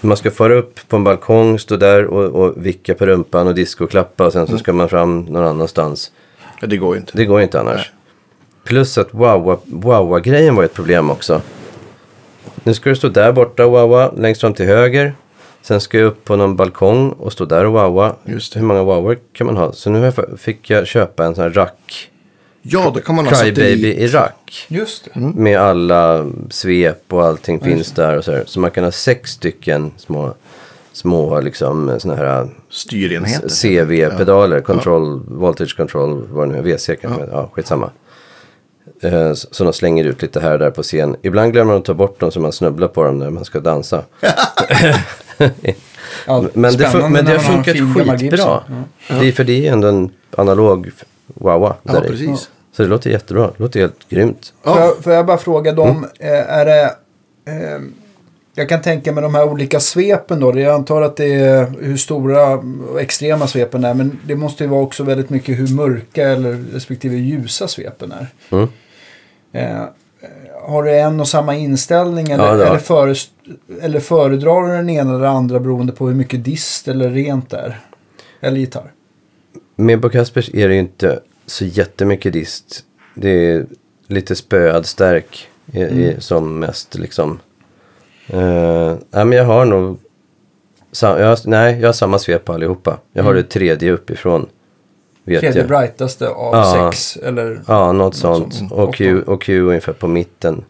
man ska föra upp på en balkong, stå där och, och vicka på rumpan och diskoklappa. Och sen Mm. så ska man fram någon annanstans. Ja, det går ju inte. Det går inte annars. Plus att wowa- wowa-grejen var ett problem också. Nu ska du stå där borta och wowa, längst fram till höger. Sen ska jag upp på någon balkong och stå där och wowa. Just det. Hur många wowor kan man ha? Så nu fick jag köpa en sån här rack. Ja, då kan man ha Crybaby satellit. i rack. Just det. Mm. Med alla svep och allting finns där och så här. Så man kan ha sex stycken små, små liksom såna här Styrenheter. CV-pedaler, control, voltage control, vad det nu är, VC kanske, ja, ja skitsamma. Eh, Så de slänger ut lite här och där på scen. Ibland glömmer de att ta bort dem så man snubblar på dem när man ska dansa. Ja, Men det, fun- men det har man funkat skitbra. Ja. Det är för det är ändå en analog wowa Ja, precis. Så det låter jättebra, det låter helt grymt. Får, Ja. jag, får jag bara fråga dem, eh, är det... Eh, jag kan tänka mig de här olika svepen då. Jag antar att det är hur stora och extrema svepen är. Men det måste ju vara också väldigt mycket hur mörka eller respektive ljusa svepen är. Mm. Eh, har du en och samma inställning eller, Ja, eller, före, eller föredrar du den ena eller andra beroende på hur mycket dist eller rent det är? Eller gitarr? Med Bo Kaspers är det ju inte så jättemycket dist. Det är lite spöad stärk i, i, som mest liksom. Uh, nej, men jag har nog... Sa, jag har, nej, jag har samma svep på allihopa. Jag har det tredje uppifrån. Vet Tredje jag. brightaste av Ja. sex eller? Ja, något sånt. sånt. Och, Q, och Q ungefär på mitten.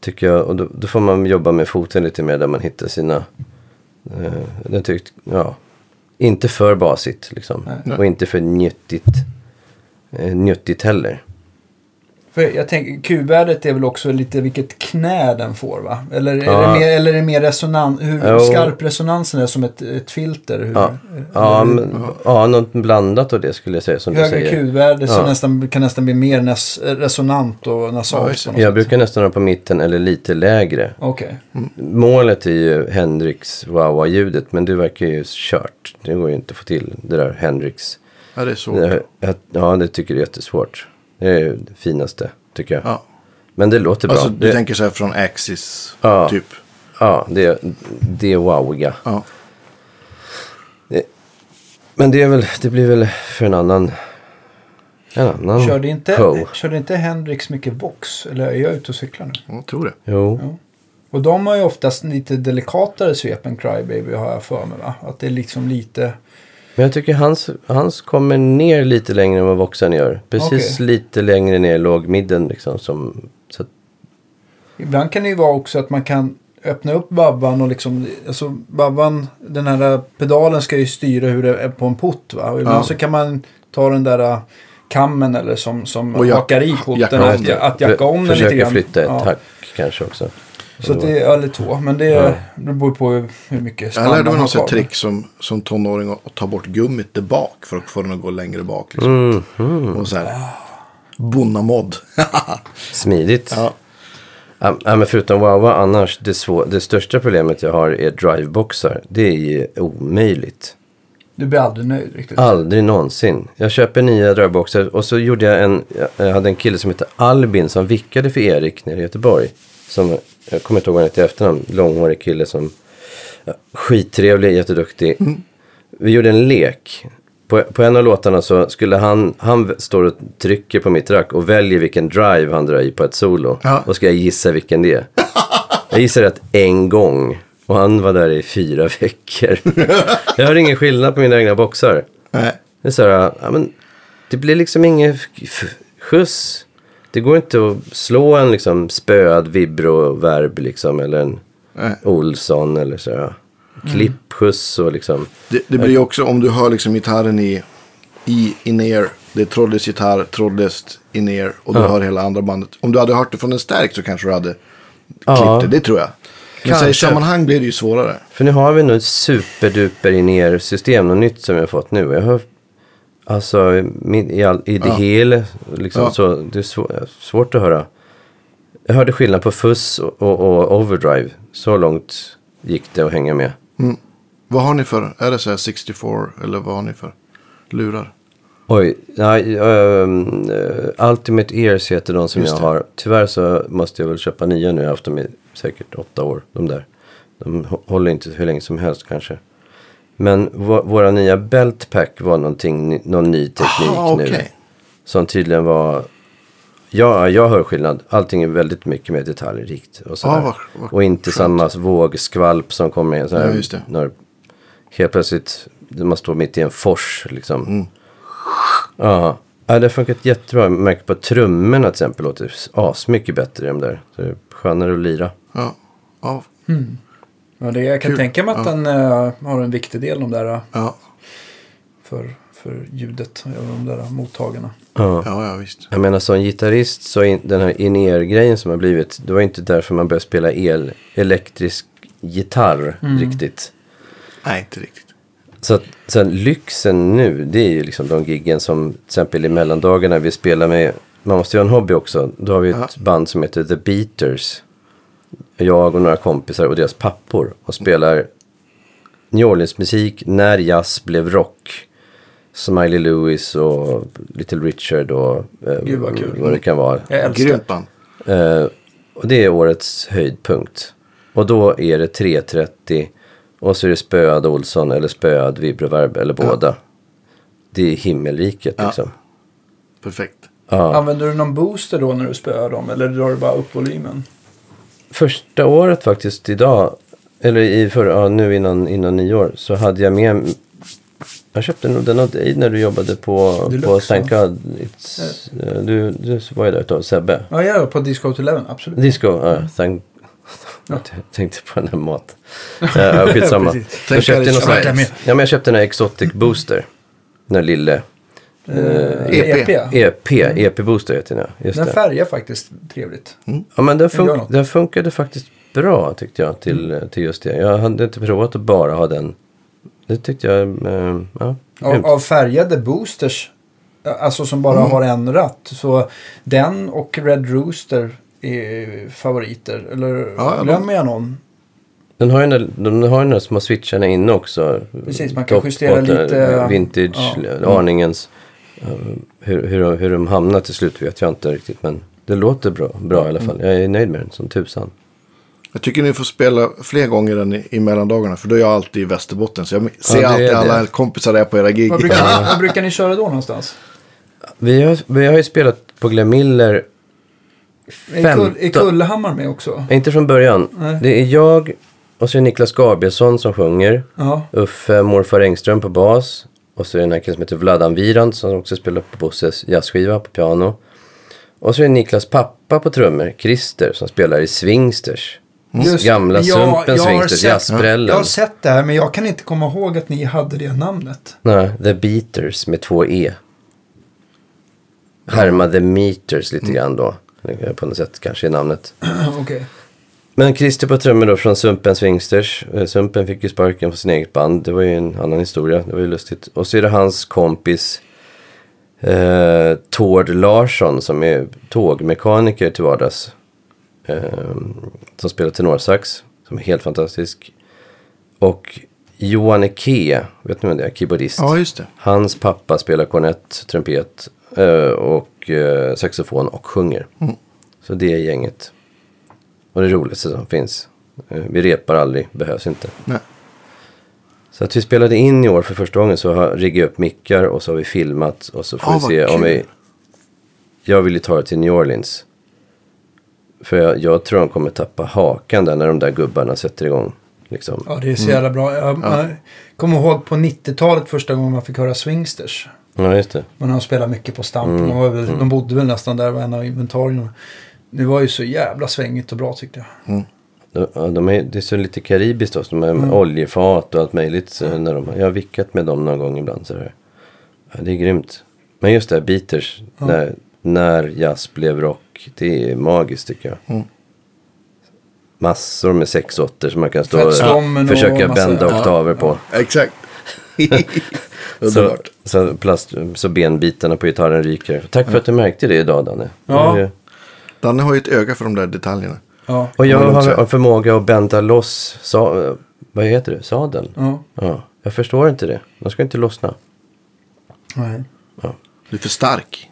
Tycker jag. Och då, då får man jobba med foten lite mer där man hittar sina... Uh, den tyckt, ja. Inte för basigt liksom. Nej. Och inte för njuttigt. Uh, njuttigt heller. För jag tänker, Q-värdet är väl också lite vilket knä den får va? Eller är, Ja. det, mer, eller är det mer resonans, hur Jo. skarp resonansen är som ett, ett filter? Hur, Ja, ja, men, ja något blandat av det skulle jag säga som du Högre säger. Q-värde så Ja. nästan, kan nästan bli mer näs, resonant och Ja, nasalt. något Jag sätt. brukar nästan ha på mitten eller lite lägre. Okej. Målet är ju Hendrix wah-wah-ljudet men det verkar ju kört. Det går ju inte att få till det där Hendrix. Ja, det är svårt. Det, jag, ja, det tycker jag är jättesvårt. Det är ju det finaste, tycker jag. Ja. Men det låter bra. Alltså, du det, tänker så här från Axis, Ja. typ. Ja, det, det är wowiga. Ja. Men det, är väl, det blir väl för en annan, en annan Körde, inte, show. körde inte Hendrix mycket Vox? Eller är jag ute och cyklar nu? Jag tror det. Jo, Ja. Och de har ju oftast lite delikatare svep än Crybaby har jag för mig va? Att det är liksom lite... men jag tycker hans, hans kommer ner lite längre än vad Voxen gör. Precis Okej. lite längre ner låg midden liksom. Som, så att, Ibland kan det ju vara också att man kan öppna upp babban och liksom, alltså babban, den här pedalen ska ju styra hur det är på en pott va. Och ibland Ja. så kan man ta den där äh, kammen eller som, som Och jack- hakar i potten, att, att jacka om den lite försöka grann. flytta ett Ja. tack kanske också. Så att det är, eller två, men det, Ja. det beror på hur, mycket Jag spann lärde man mig har något trick som, som tonåring att ta bort gummit där bak för att få den att gå längre bak. Liksom. Mhm. Och så här. Bonnamod. Smidigt. ja. Ja, men förutom Wawa annars, det, svå- det största problemet jag har är driveboxar. Det är ju omöjligt. Du blir aldrig nöjd riktigt. Aldrig någonsin. Jag köper nya driveboxar och så gjorde jag en, jag hade en kille som hette Albin som vickade för Erik nere i Göteborg. Som, jag kommer inte ihåg vad han hette i efternamn, långhårig kille som, ja, skittrevlig, jätteduktig. Vi gjorde en lek. På, på en av låtarna så skulle han, han står och trycker på mitt rack och väljer vilken drive han drar i på ett solo. Ja. Och ska jag gissa vilken det är. Jag gissar att en gång. Och han var där i fyra veckor. Jag har ingen skillnad på mina egna boxar. Nej. Det är så här, ja, men det blir liksom ingen skjuts. Det går inte att slå en liksom spöad vibroverb liksom eller en Nej. Olsson eller så här. Klippskjuts och liksom. Det, det blir också om du hör liksom gitarren i, i in-ear. Det är trådlös gitarr, trådlöst in-ear. Och du Ja. hör hela andra bandet. Om du hade hört det från en stärk så kanske du hade Ja. klippt det. Det tror jag. Men så i sammanhang blir det ju svårare. För nu har vi nog ett superduper in system, något nytt som jag har fått nu. Jag har alltså min- i, all, i det Ja. hela, liksom Ja. så det är svår, svårt att höra. Jag hörde skillnad på fuss och, och, och overdrive. Så långt gick det att hänga med. Vad har ni för? Är det så här 64 eller vad har ni för lurar? Oj, nej, eh, Ultimate Ears heter de som jag har. Tyvärr så måste jag väl köpa nya nu. Jag har haft dem i säkert åtta år. De där. De hå- håller inte hur länge som helst kanske. Men vå- våra nya Beltpack var någonting, någon ny teknik Aha, nu. okej. Som tydligen var... Ja, jag hör skillnad. Allting är väldigt mycket mer detaljrikt. Och, sådär. Ja, vad- vad och inte skönt. samma vågskvalp som kommer. Så här, Ja, just det. När helt plötsligt man står mitt i en fors. Liksom. Mm. Ja. ja, det har funkat jättebra. Jag märker på trummorna till exempel låter asmycket bättre än de där. Så det är skönare att lira. Ja. Ja. Ja, det, jag kan Kul. tänka mig att Ja. den eh, har en viktig del de där eh, Ja. för, för ljudet, de där mottagarna. Ja. ja, ja visst. Jag menar som gitarrist så in, den här in-ear-grejen som har blivit. Det var inte därför man började spela el, elektrisk gitarr riktigt. Nej, inte riktigt. Så att sen lyxen nu, det är ju liksom de giggen som till exempel i mellandagarna vi spelar med, man måste ju ha en hobby också. Då har vi ett Ja. band som heter The Beaters. Jag och några kompisar och deras pappor och spelar New Orleans-musik när jazz blev rock. Smiley Lewis och Little Richard och eh, Gud, vad kul. vad det kan vara. Jag älskar. Eh, Och det är årets höjdpunkt. Och då är det 330 och så är det spöad Olsson eller spöad vibroverb eller båda. Det är himmelriket Ja. liksom. Perfekt. Ja. Använder du någon booster då när du spöar dem? Eller drar du bara upp volymen? Första året faktiskt idag, eller i förra, ja, nu innan, innan nyår, så hade jag med jag köpte nog den av dig när du jobbade på, Deluxe, på St. God. Eh, du, du var ju där utav Sebbe. Ja, jag är på Disco 11, absolut. Disco, ja, thank... Ja. Jag tänkte på den här mat. Ja, skitsamma. Jag, köpte någon ja, men jag köpte den här Exotic Booster. Den här lille. Eh, EP. EP. EP, EP Booster heter den ja. Just Den det. färgar faktiskt trevligt. Ja, men den, Den gör fun- något. den funkade faktiskt bra tyckte jag till, till just det. Jag hade inte provat att bara ha den. Det tyckte jag, eh, ja. Av, grymt. av färgade boosters, alltså som bara har en ratt. Så den och Red Rooster är favoriter. Eller Ja, ja, glömmer jag någon? Den har ju den, där- den har ju den där små switcharna inne också. Precis, man kan justera eh, lite- Vintage, Ja. aningens. Eh, Hur, hur, de- hur de hamnar till slut vet jag inte riktigt. Men det låter bra, bra i alla fall. Jag är nöjd med den som tusan. Jag tycker ni får spela fler gånger än i, i mellandagarna. För då är jag alltid i Västerbotten. Så jag ser är alltid det. alla kompisar där på era gig. Vad brukar, vad brukar ni köra då någonstans? Vi har, vi har ju spelat på Glenn Miller Är, Kull, är 15 Kullhammar med också? Inte från början. Nej. Det är jag och så är Niklas Gabrielsson som sjunger. Ja. Uffe Morfar Engström på bas. Och så är det den här killen som heter Vladan Virant som också spelar på Bosses jazzskiva på piano. Och så är det Niklas pappa på trummor, Christer, som spelar i Swingsters. Just- Gamla Ja, Sumpen jag har Swingsters, jazzbrällen. Jag har sett det här men jag kan inte komma ihåg att ni hade det namnet. Nej, The Beaters med två E. Härma The Meters lite grann då. På något sätt kanske är namnet. Okej. Men Christer på trummor då från Sumpen Swingsters. Eh, Sumpen fick ju sparken på sin eget band. Det var ju en annan historia. Det var ju lustigt. Och så är det hans kompis eh, Tord Larsson som är tågmekaniker till vardags. Eh, som spelar tenorsax. Som är helt fantastisk. Och Johan Eke, vet ni vem det är? Keyboardist. Ja, just det. Hans pappa spelar kornett, trumpet eh, och eh, saxofon och sjunger. Så det är gänget. Och det roligaste som finns. Eh, vi repar aldrig, behövs inte. Nej. Så att vi spelade in i år för första gången så har riggat upp mickar och så har vi filmat och så får Ah, vi se om kul. vi... Jag vill ju ta det till New Orleans. För jag, jag tror de kommer tappa hakan där när de där gubbarna sätter igång. Liksom. Ja, det är så jävla bra. Jag, jag kommer ihåg på 90-talet första gången man fick höra Swingsters. Ja, just det. Man har spelat mycket på Stamp. Mm, var väl, De bodde väl nästan där, var en av inventarierna. Det var ju så jävla svängigt och bra tyckte jag. De, ja, de är, det är så lite karibiskt också. De har Mm. oljefat och allt möjligt. Så när de, jag har vickat med dem någon gång ibland. Så. Ja, det är grymt. Men just det här Beaters. När, när jazz blev rock. Det är magiskt tycker jag. Mm. Massor med sexåttor som man kan stå och och försöka massa- bända ja, oktaver på. Exakt. Så, så, plast, så benbitarna på gitarren ryker. Tack för att du märkte det idag Danne. Ja. Danne har ju ett öga för de där detaljerna. Ja. Och jag har en förmåga att bända loss, sa, vad heter det, sadeln? ja. Ja, jag förstår inte det. De ska inte lossna. Nej, Du är för stark.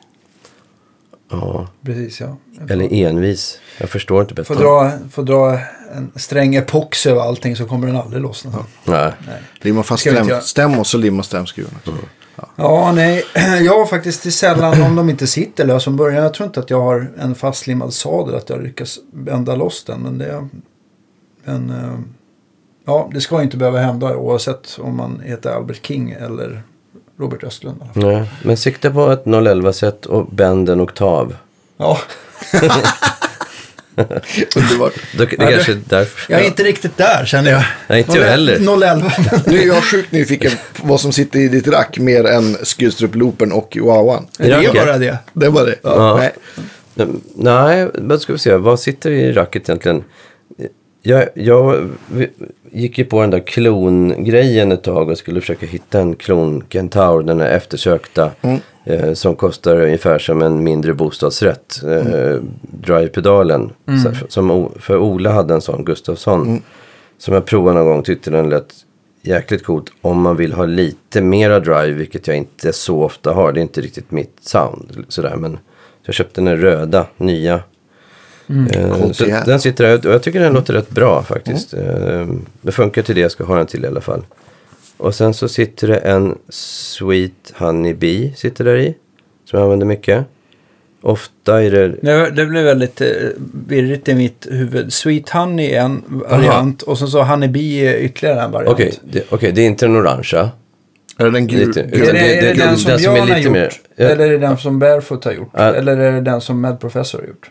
Ja, precis ja. Eller envis. Jag förstår inte bättre. Får dra, får dra en sträng epox över allting så kommer den aldrig lossna. Nej. Nej. Limma fast stäm, stäm och så limma stämskruven. också. Ja, nej. Jag har faktiskt till sällan, om de inte sitter lös från början. Jag tror inte att jag har en fastlimmad sadel, att jag lyckas bända loss den. Men det... Men... eh, Ja, det ska inte behöva hända oavsett om man heter Albert King eller Robert Östlund. Nej. Men sikta på ett 011-set och bänd en oktav. Ja, Underbart. Det, det Ja, kanske är därför. jag är inte riktigt där känner jag. Nej, inte jag heller. 011. Nu är jag sjukt nyfiken på vad som sitter i ditt rack mer än Skydstrup-loopen och Wawan. Det är bara det. Det var det? Ja. Nej. Nej, men ska vi se. Vad sitter i racket egentligen? Jag, jag gick ju på den där klongrejen ett tag och skulle försöka hitta en klon Kentaur, den där eftersökta. Eh, som kostar ungefär som en mindre bostadsrätt. Eh, Drive-pedalen. Så- Som, O- för Ola hade en sån, Gustafsson. Som jag provade någon gång, tyckte den lät jäkligt coolt. Om man vill ha lite mera drive, vilket jag inte så ofta har. Det är inte riktigt mitt sound. Sådär, men så jag köpte den röda, nya. Eh, så den sitter där och jag tycker den låter rätt bra faktiskt. Eh, Det funkar till det jag ska ha den till i alla fall. Och sen så sitter det en Sweet Honey Bee sitter där i. Som jag använder mycket. Ofta är det... Det, det blev väldigt eh, virrigt i mitt huvud. Sweet Honey är en variant och sen så Honey Bee är ytterligare en variant. Okej, det, okej, det är inte den orangea. Är det den gul? Lite- Är det, det- är det den som den som är Björn har gjort? mer- Ja. Eller är det den som Barefoot har gjort? Ja. Eller är det den som Mad Professor har gjort?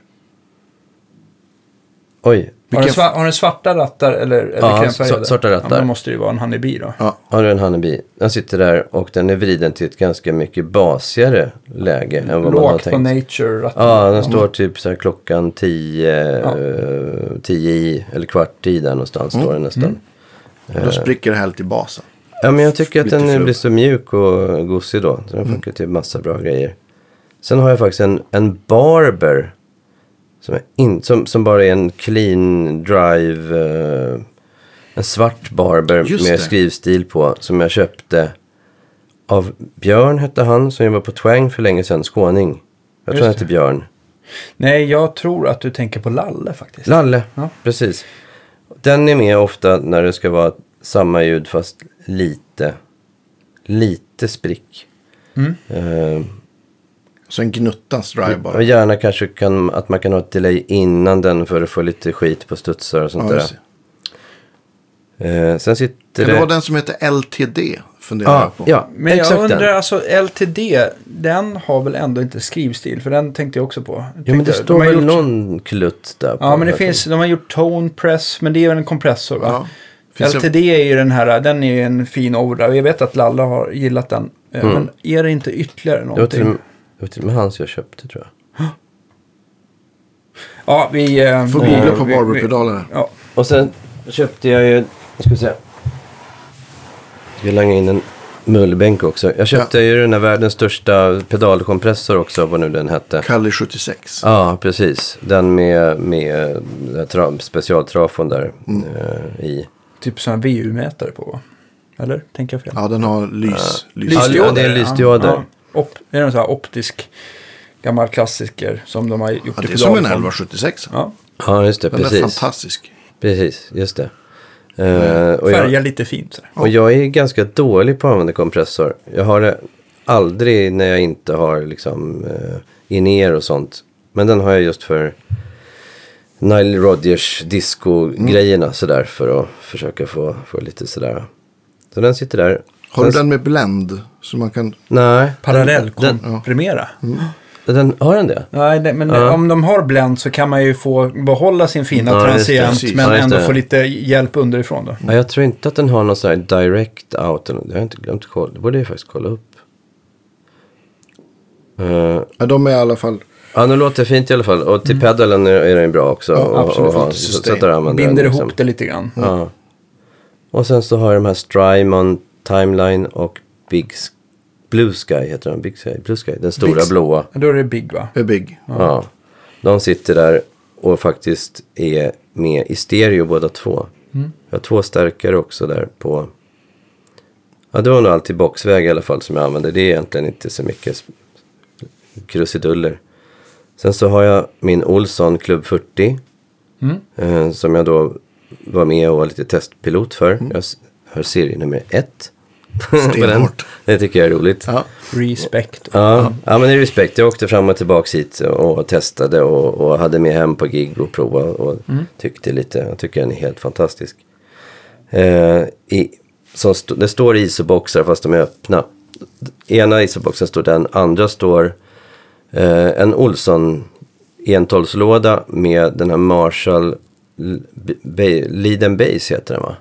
Oj, Har den, har den svarta rattar eller, eller Ja, svarta rattar. Ja, då måste det ju vara en Honey Bee då. Ja. har du en Honeybee? Den sitter där och den är vriden till ett ganska mycket basigare läge än vad man har Lågt på tänkt. nature-ratten. Ja, den står typ så här klockan 10, Ja. eh, 10 i, eller kvart i där någonstans står den nästan. Då spricker det här lite i basen. Ja, men jag tycker att den blir så mjuk och gosig då. Den funkar till massa bra grejer. Sen har jag faktiskt en, en Barber. Som, in, som, som bara är en clean drive. eh, en svart Barber Just med det. skrivstil på. Som jag köpte av Björn hette han. Som jobbade på Twang för länge sedan. Skåning. Jag tror han hette Björn. Nej, jag tror att du tänker på Lalle faktiskt. Lalle, Ja. precis. Den är med ofta när det ska vara samma ljud fast lite, lite sprick. Mm. Eh, Så en gnuttans drive och bara. gärna kanske kan, att man kan ha ett delay innan den för att få lite skit på studsar och sånt Ja, där. Eh, sen sitter Kan det... det vara den som heter LTD? Funderar ja, jag på. ja, Men jag exakt undrar, den. alltså LTD, den har väl ändå inte skrivstil? För den tänkte jag också på. Jag Ja, men det de står har väl gjort- någon klutt där på Ja, men det finns, de har gjort tone press, men det är väl en kompressor va? Ja. LTD är ju den här, den är ju en fin overdrive. Jag vet att Lalle har gillat den. Eh, Mm. Men är det inte ytterligare var, någonting? Det var till och med hans jag köpte tror jag. Ja, vi... eh, Får vi- googla på vi- barberpedaler. Ja, Och sen köpte jag ju, jag ska vi se. Jag ska langa in en mullbänk också. Jag köpte ju den här världens största pedalkompressor också, vad nu den hette. Kali 76. Ja, precis. Den med, med tra- specialtrafon där eh, i. typ sådana VU-mätare på va? Eller? Tänker jag fel? Ja, den har lys. Ja, Lysdioder, det är lysdioder. Ja. Op, är det en sån här optisk gammal klassiker som de har gjort Ja, i det är som en pedalform? 1176. Ja, Ja, just det. Den är Precis. fantastisk. Precis, just det. Och, färgar jag, lite fint. Så. och jag är ganska dålig på att använda kompressor. Jag har det aldrig när jag inte har liksom eh, in-ear och sånt. Men den har jag just för Nile Rodgers disco-grejerna sådär för att försöka få, få lite sådär. Så den sitter där. Har du den med blend? Så man kan... Nej. Parallellkomprimera. Den, den, har den det? Nej, det, men Ja. om de har blend så kan man ju få behålla sin fina Ja, det. transient men Ja, ändå det. få lite hjälp underifrån då. Ja, jag tror inte att den har någon sån här direct out. Det har jag inte glömt att kolla. Det borde jag faktiskt kolla upp. Eh, Ja, de är i alla fall... ja, nu låter det fint i alla fall. Och till pedalen är, är den bra också. Ja, och, absolut. och. Lite så, så Binder den, ihop liksom. det lite grann. Ja. Och sen så har jag de här Strymon Timeline och Big Blue Sky heter den. Big Sky, Blue Sky, den stora Big, blåa. Då är det Big va? Det är Big. Ja. ja. De sitter där och faktiskt är med i stereo båda två. Mm. Jag har två stärkare också där på... Ja, det var nog alltid boxväg i alla fall som jag använde. Det är egentligen inte så mycket krusiduller. Sen så har jag min Olsson Club 40. Mm. Eh, som jag då var med och var lite testpilot för. Mm. Jag har serienummer 1. Stenhårt. Det tycker jag är roligt. Ja. Respect. Ja, ja, men det är respekt. Jag åkte fram och tillbaka hit och testade och, och hade med hem på gig och prova och tyckte lite. Jag tycker den är helt fantastisk. Eh, i, som st- det står isoboxar fast de är öppna. Ena isoboxen står den, andra står eh, en Olsson entolvslåda med den här Marshall L- B- Lead Base heter den va?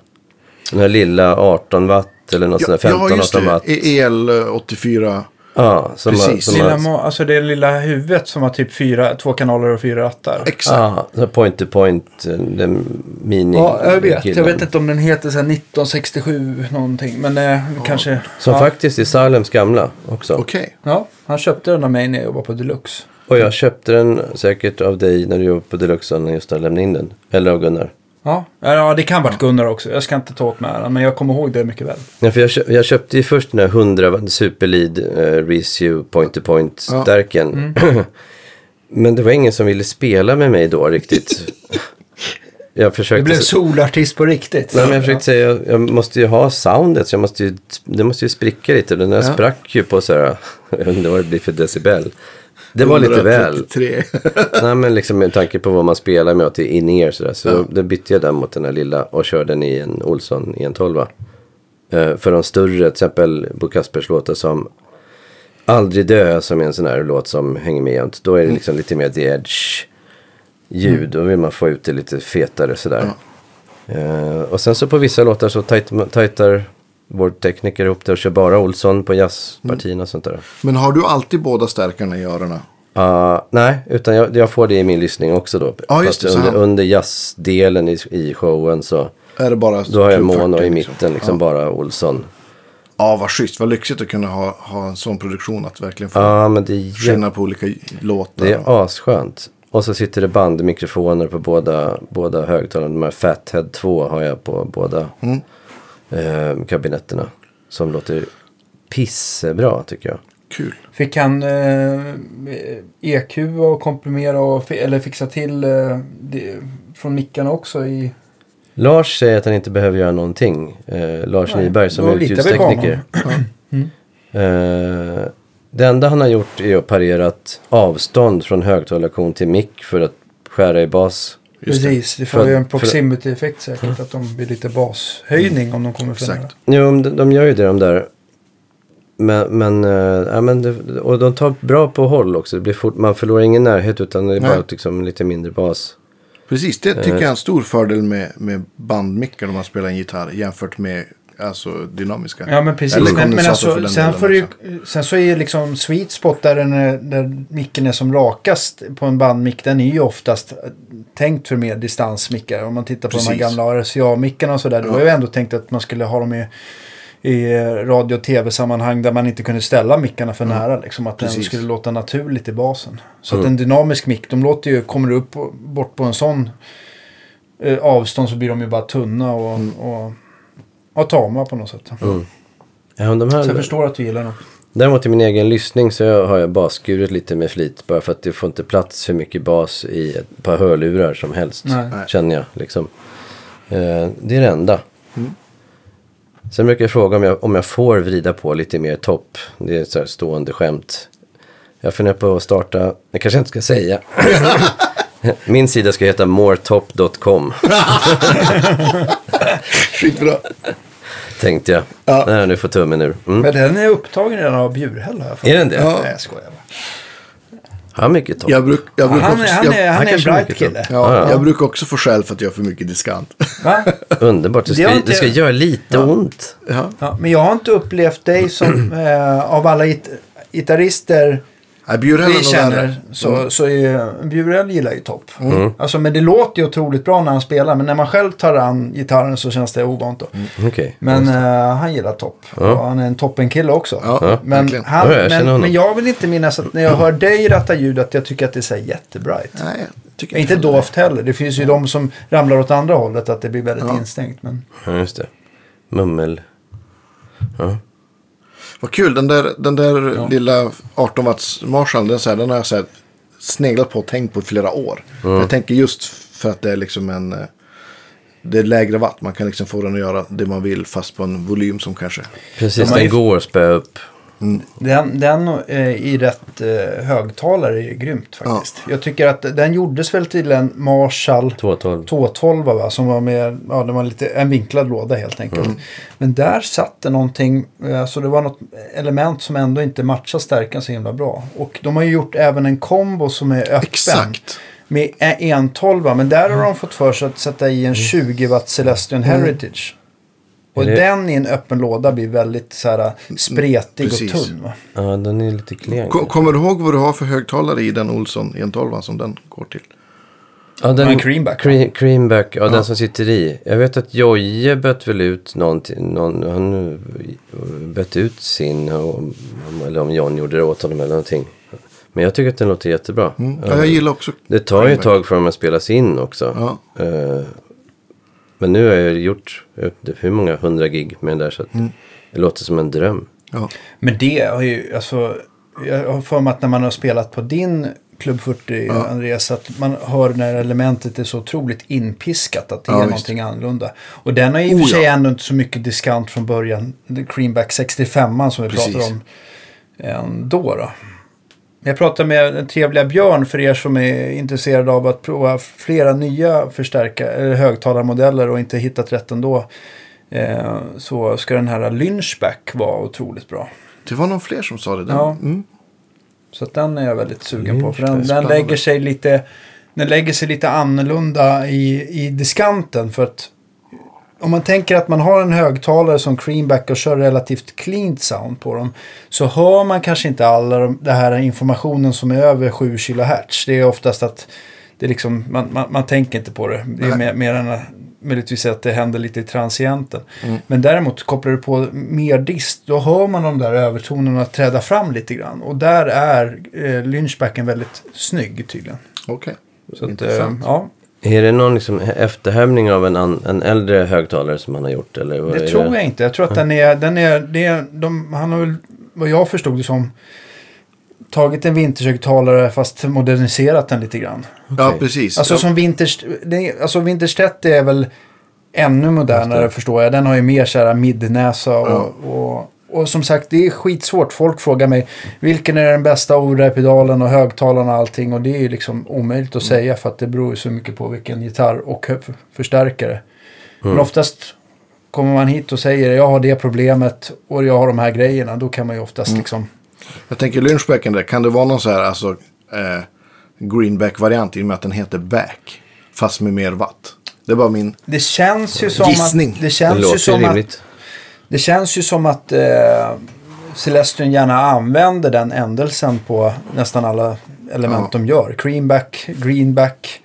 Den här lilla 18 watt eller något sånt där 15 ja, just 18 watt. det. E- El 84. Ja, som har, Precis. som Lilla, har, alltså det lilla huvudet som har typ fyra, två kanaler och fyra rattar. Exakt. Ja, point to point, eh, den mini Ja, jag vet. killen. Jag vet inte om den heter så här 1967 någonting. Men eh, kanske... Som ja. faktiskt är Salems gamla också. Okej. Ja, han köpte den av mig när jag jobbade på Deluxe. Och jag köpte den säkert av dig när du jobbade på Deluxe när just när jag lämnade in den. Eller av Gunnar. Ja, ja det kan varit Gunnar också. Jag ska inte ta åt mig äran, men jag kommer ihåg det mycket väl. Ja, för jag, köp, jag köpte ju först den här 100 watt Superlead eh, Resu point to point Ja. stärken. Men det var ingen som ville spela med mig då riktigt. Jag Du försökte... blev solartist på riktigt. Nej, men jag försökte säga, jag, jag måste ju ha soundet, så jag måste ju, det måste ju spricka lite. Den där Ja. sprack ju på så här, jag inte vad det blir för decibel. Det var lite väl. 133. Nej, men liksom med tanke på vad man spelar med och till in-ear sådär. Så Ja. då bytte jag den mot den här lilla och körde den i en Olsson i en 12. Eh, för de större, till exempel Bo Kaspers låtar som Aldrig dö som är en sån här låt som hänger med jämt. Då är det liksom lite mer the edge ljud. Då vill man få ut det lite fetare sådär. Eh, och sen så på vissa låtar så tajt, tajtar vår tekniker ihop det och kör bara Olsson på jazzpartierna och sånt där. Men har du alltid båda stärkarna i öronen? Ah, nej, utan jag, jag får det i min lyssning också då. Ja, just det, under, under jazzdelen i, i showen så Är det bara då har jag 740 mono i liksom? mitten, liksom Ja. bara Olsson. ja, vad schysst. Vad lyxigt att kunna ha, ha en sån produktion. Att verkligen få Ja, men det skillnad på olika låtar. det är asskönt. Och så sitter det bandmikrofoner på båda, båda högtalarna. De här Fathead 2 har jag på båda Mm. Eh, kabinetterna. Som låter pissebra tycker jag. Kul. Fick han eh, EQ och komprimera och eller fixa till eh, det, från mickarna också i... Lars säger att han inte behöver göra någonting. Eh, Lars Nej, Nyberg som är ljustekniker. honom. Eh, det enda han har gjort är att parerat avstånd från högtalarkon till mick för att skära i bas. Just. Precis, det får ju en proximity-effekt säkert. Att de blir lite bashöjning om de kommer för nära. Jo, de, de gör ju det de där. Men, men, eh, ja, men det, och de tar bra på håll också. Det blir fort, man förlorar ingen närhet utan det är Nej. bara liksom lite mindre bas. Precis, det tycker Eh. jag är en stor fördel med, med bandmickar om man spelar en gitarr jämfört med alltså, dynamiska. Ja men precis. Men, men alltså, den sen, får också. sen så är ju liksom sweet spot där, den är, där micken är som rakast på en bandmick. Den är ju oftast tänkt för mer distansmickar. Om man tittar på de Precis. här gamla RCA-mickarna och sådär. Det var ju ändå tänkt att man skulle ha dem i, i radio och tv-sammanhang där man inte kunde ställa mickarna för nära. Liksom, att den Precis. skulle låta naturligt i basen. Så att en dynamisk mick, de låter ju, kommer du upp och, bort på en sån eh, avstånd så blir de ju bara tunna och, och, och tama på något sätt. Ja, men de här, Så jag förstår att du gillar dem. Däremot i min egen lyssning så jag- har jag basskurit lite med flit. Bara för att det får inte plats för mycket bas i ett par hörlurar som helst. Nej. Känner jag liksom. Eh, det är det enda. Sen brukar jag fråga om jag, om jag får vrida på lite mer topp. Det är ett så här stående skämt. Jag funderar på att starta, jag kanske inte ska säga. Min sida ska heta moretop.com Skitbra. Tänkte jag. Ja. När jag nu får tummen ur. Mm. Men den är upptagen redan av Bjurhäll här. Är den det? Ja. Nej, jag skojar bara. Han har mycket topp. Jag, bruk, jag, brukar Han, är- också, han, är, jag, han är en bright kille. ja, Ja, ja. jag brukar också få skäll för att jag har för mycket diskant. Va? Underbart. Det ska, har det inte- ska göra lite ont. ja. Ja, men jag har inte upplevt dig som eh, av alla git- gitarrister Nej, Bjurhäll är vi känner så, så är Bjurell gillar ju topp. Alltså, men det låter ju otroligt bra när han spelar. Men när man själv tar an gitarren så känns det ovant. Då. Okej. Men eh, han gillar topp. Och han är en toppenkille också. Ja, Ja, men, verkligen. han, Ja, jag men, men jag vill inte minnas att när jag hör dig ratta ljud att jag tycker att det är så jättebright. Nej, jag tycker Inte heller dovt heller. Det finns ju de som ramlar åt andra hållet. Att det blir väldigt Ja. instängt. Men... Ja, just det. Mummel. Ja. Vad kul, den där, den där lilla 18 watts Marshall, den, så här, den har jag så här, sneglat på och tänkt på i flera år. Jag tänker just för att det är liksom en... eh, Det är lägre watt, man kan liksom få den att göra det man vill fast på en volym som kanske... Precis, den går att spöa upp. Den, den eh, i rätt eh, högtalare är grymt faktiskt. Jag tycker att den gjordes väl till en Marshall 212. 212 va? Som var med, ja det var lite en vinklad låda helt enkelt. Mm. Men där satt det någonting, eh, så det var något element som ändå inte matchar stärkan så himla bra. Och de har ju gjort även en kombo som är öppen. Exakt. Med en 12 men där har de fått för sig att sätta i en 20 watt Celestion Mm. Heritage. Och det- den i en öppen låda blir väldigt så här spretig Precis. och tunn. Va? Ja, den är lite klen. Ko- Kommer du ihåg vad du har för högtalare i den Olsson 112 som den går till? Ja, den, en creamback? Cre- creamback, ja, Ja. den som sitter i. Jag vet att Jojje bött väl ut någonting. Någon, han eh, bött ut sin. och- Eller om John gjorde det åt honom eller någonting. Men jag tycker att den låter jättebra. Mm. Ja, jag gillar också... Det tar ju ett tag för dem att spelas in också. Ja. Eh, men nu har jag gjort hur många hundra gig med den där så att Mm. det låter som en dröm. Ja. Men det har ju, alltså, jag har för mig att när man har spelat på din Club 40, Andreas, att man hör när elementet är så otroligt inpiskat att det Ja, är visst. någonting annorlunda. Och den har i och för Oh, sig ja. ändå inte så mycket diskant från början. The Creamback 65 som vi Precis. pratar om ändå. Då. Jag pratade med den trevliga Björn för er som är intresserade av att prova flera nya förstärka, eller högtalarmodeller och inte hittat rätt ändå. Eh, så ska den här Lynchback vara otroligt bra. Det var någon fler som sa det. Den, Ja. mm. Så den är jag väldigt sugen på. För den, den lägger sig lite den lägger sig lite annorlunda i, i diskanten. För att om man tänker att man har en högtalare som Creamback och kör relativt cleant sound på dem. Så hör man kanske inte all de- det här informationen som är över 7 kHz. Det är oftast att det är liksom, man, man, man tänker inte på det. Det är mer, mer än möjligtvis att det händer lite i transienten. Men däremot kopplar du på mer dist, då hör man de där övertonerna träda fram lite grann. Och där är eh, Lynchbacken väldigt snygg tydligen. Okej. Så att, eh, ja, Är det någon liksom efterhämning av en, an, en äldre högtalare som han har gjort? Eller vad det tror jag inte. Jag tror att den är, den är, det är de, han har väl, vad jag förstod det som, tagit en vintershögtalare fast moderniserat den lite grann. Ja, Okej. precis. Alltså ja. som Winters, det, är- alltså Winters 30 är väl ännu modernare förstår jag. Den har ju mer så här midnäsa och, Ja. och, och som sagt det är skitsvårt. Folk frågar mig vilken är den bästa ORA-pedalen och högtalarna och allting. Och det är ju liksom omöjligt att säga för att det beror ju så mycket på vilken gitarr och förstärkare. Men oftast kommer man hit och säger jag har det problemet och jag har de här grejerna. Då kan man ju oftast liksom... Jag tänker Lynchbacken där, kan det vara någon så här alltså, eh, greenback-variant i och med att den heter back? Fast med mer watt. Det är bara min... Det känns ju som Gissning. att... Det Det känns ju låter som att rimligt. Det känns ju som att eh, Celestion gärna använder den ändelsen på nästan alla element Ja. de gör. Creamback, greenback.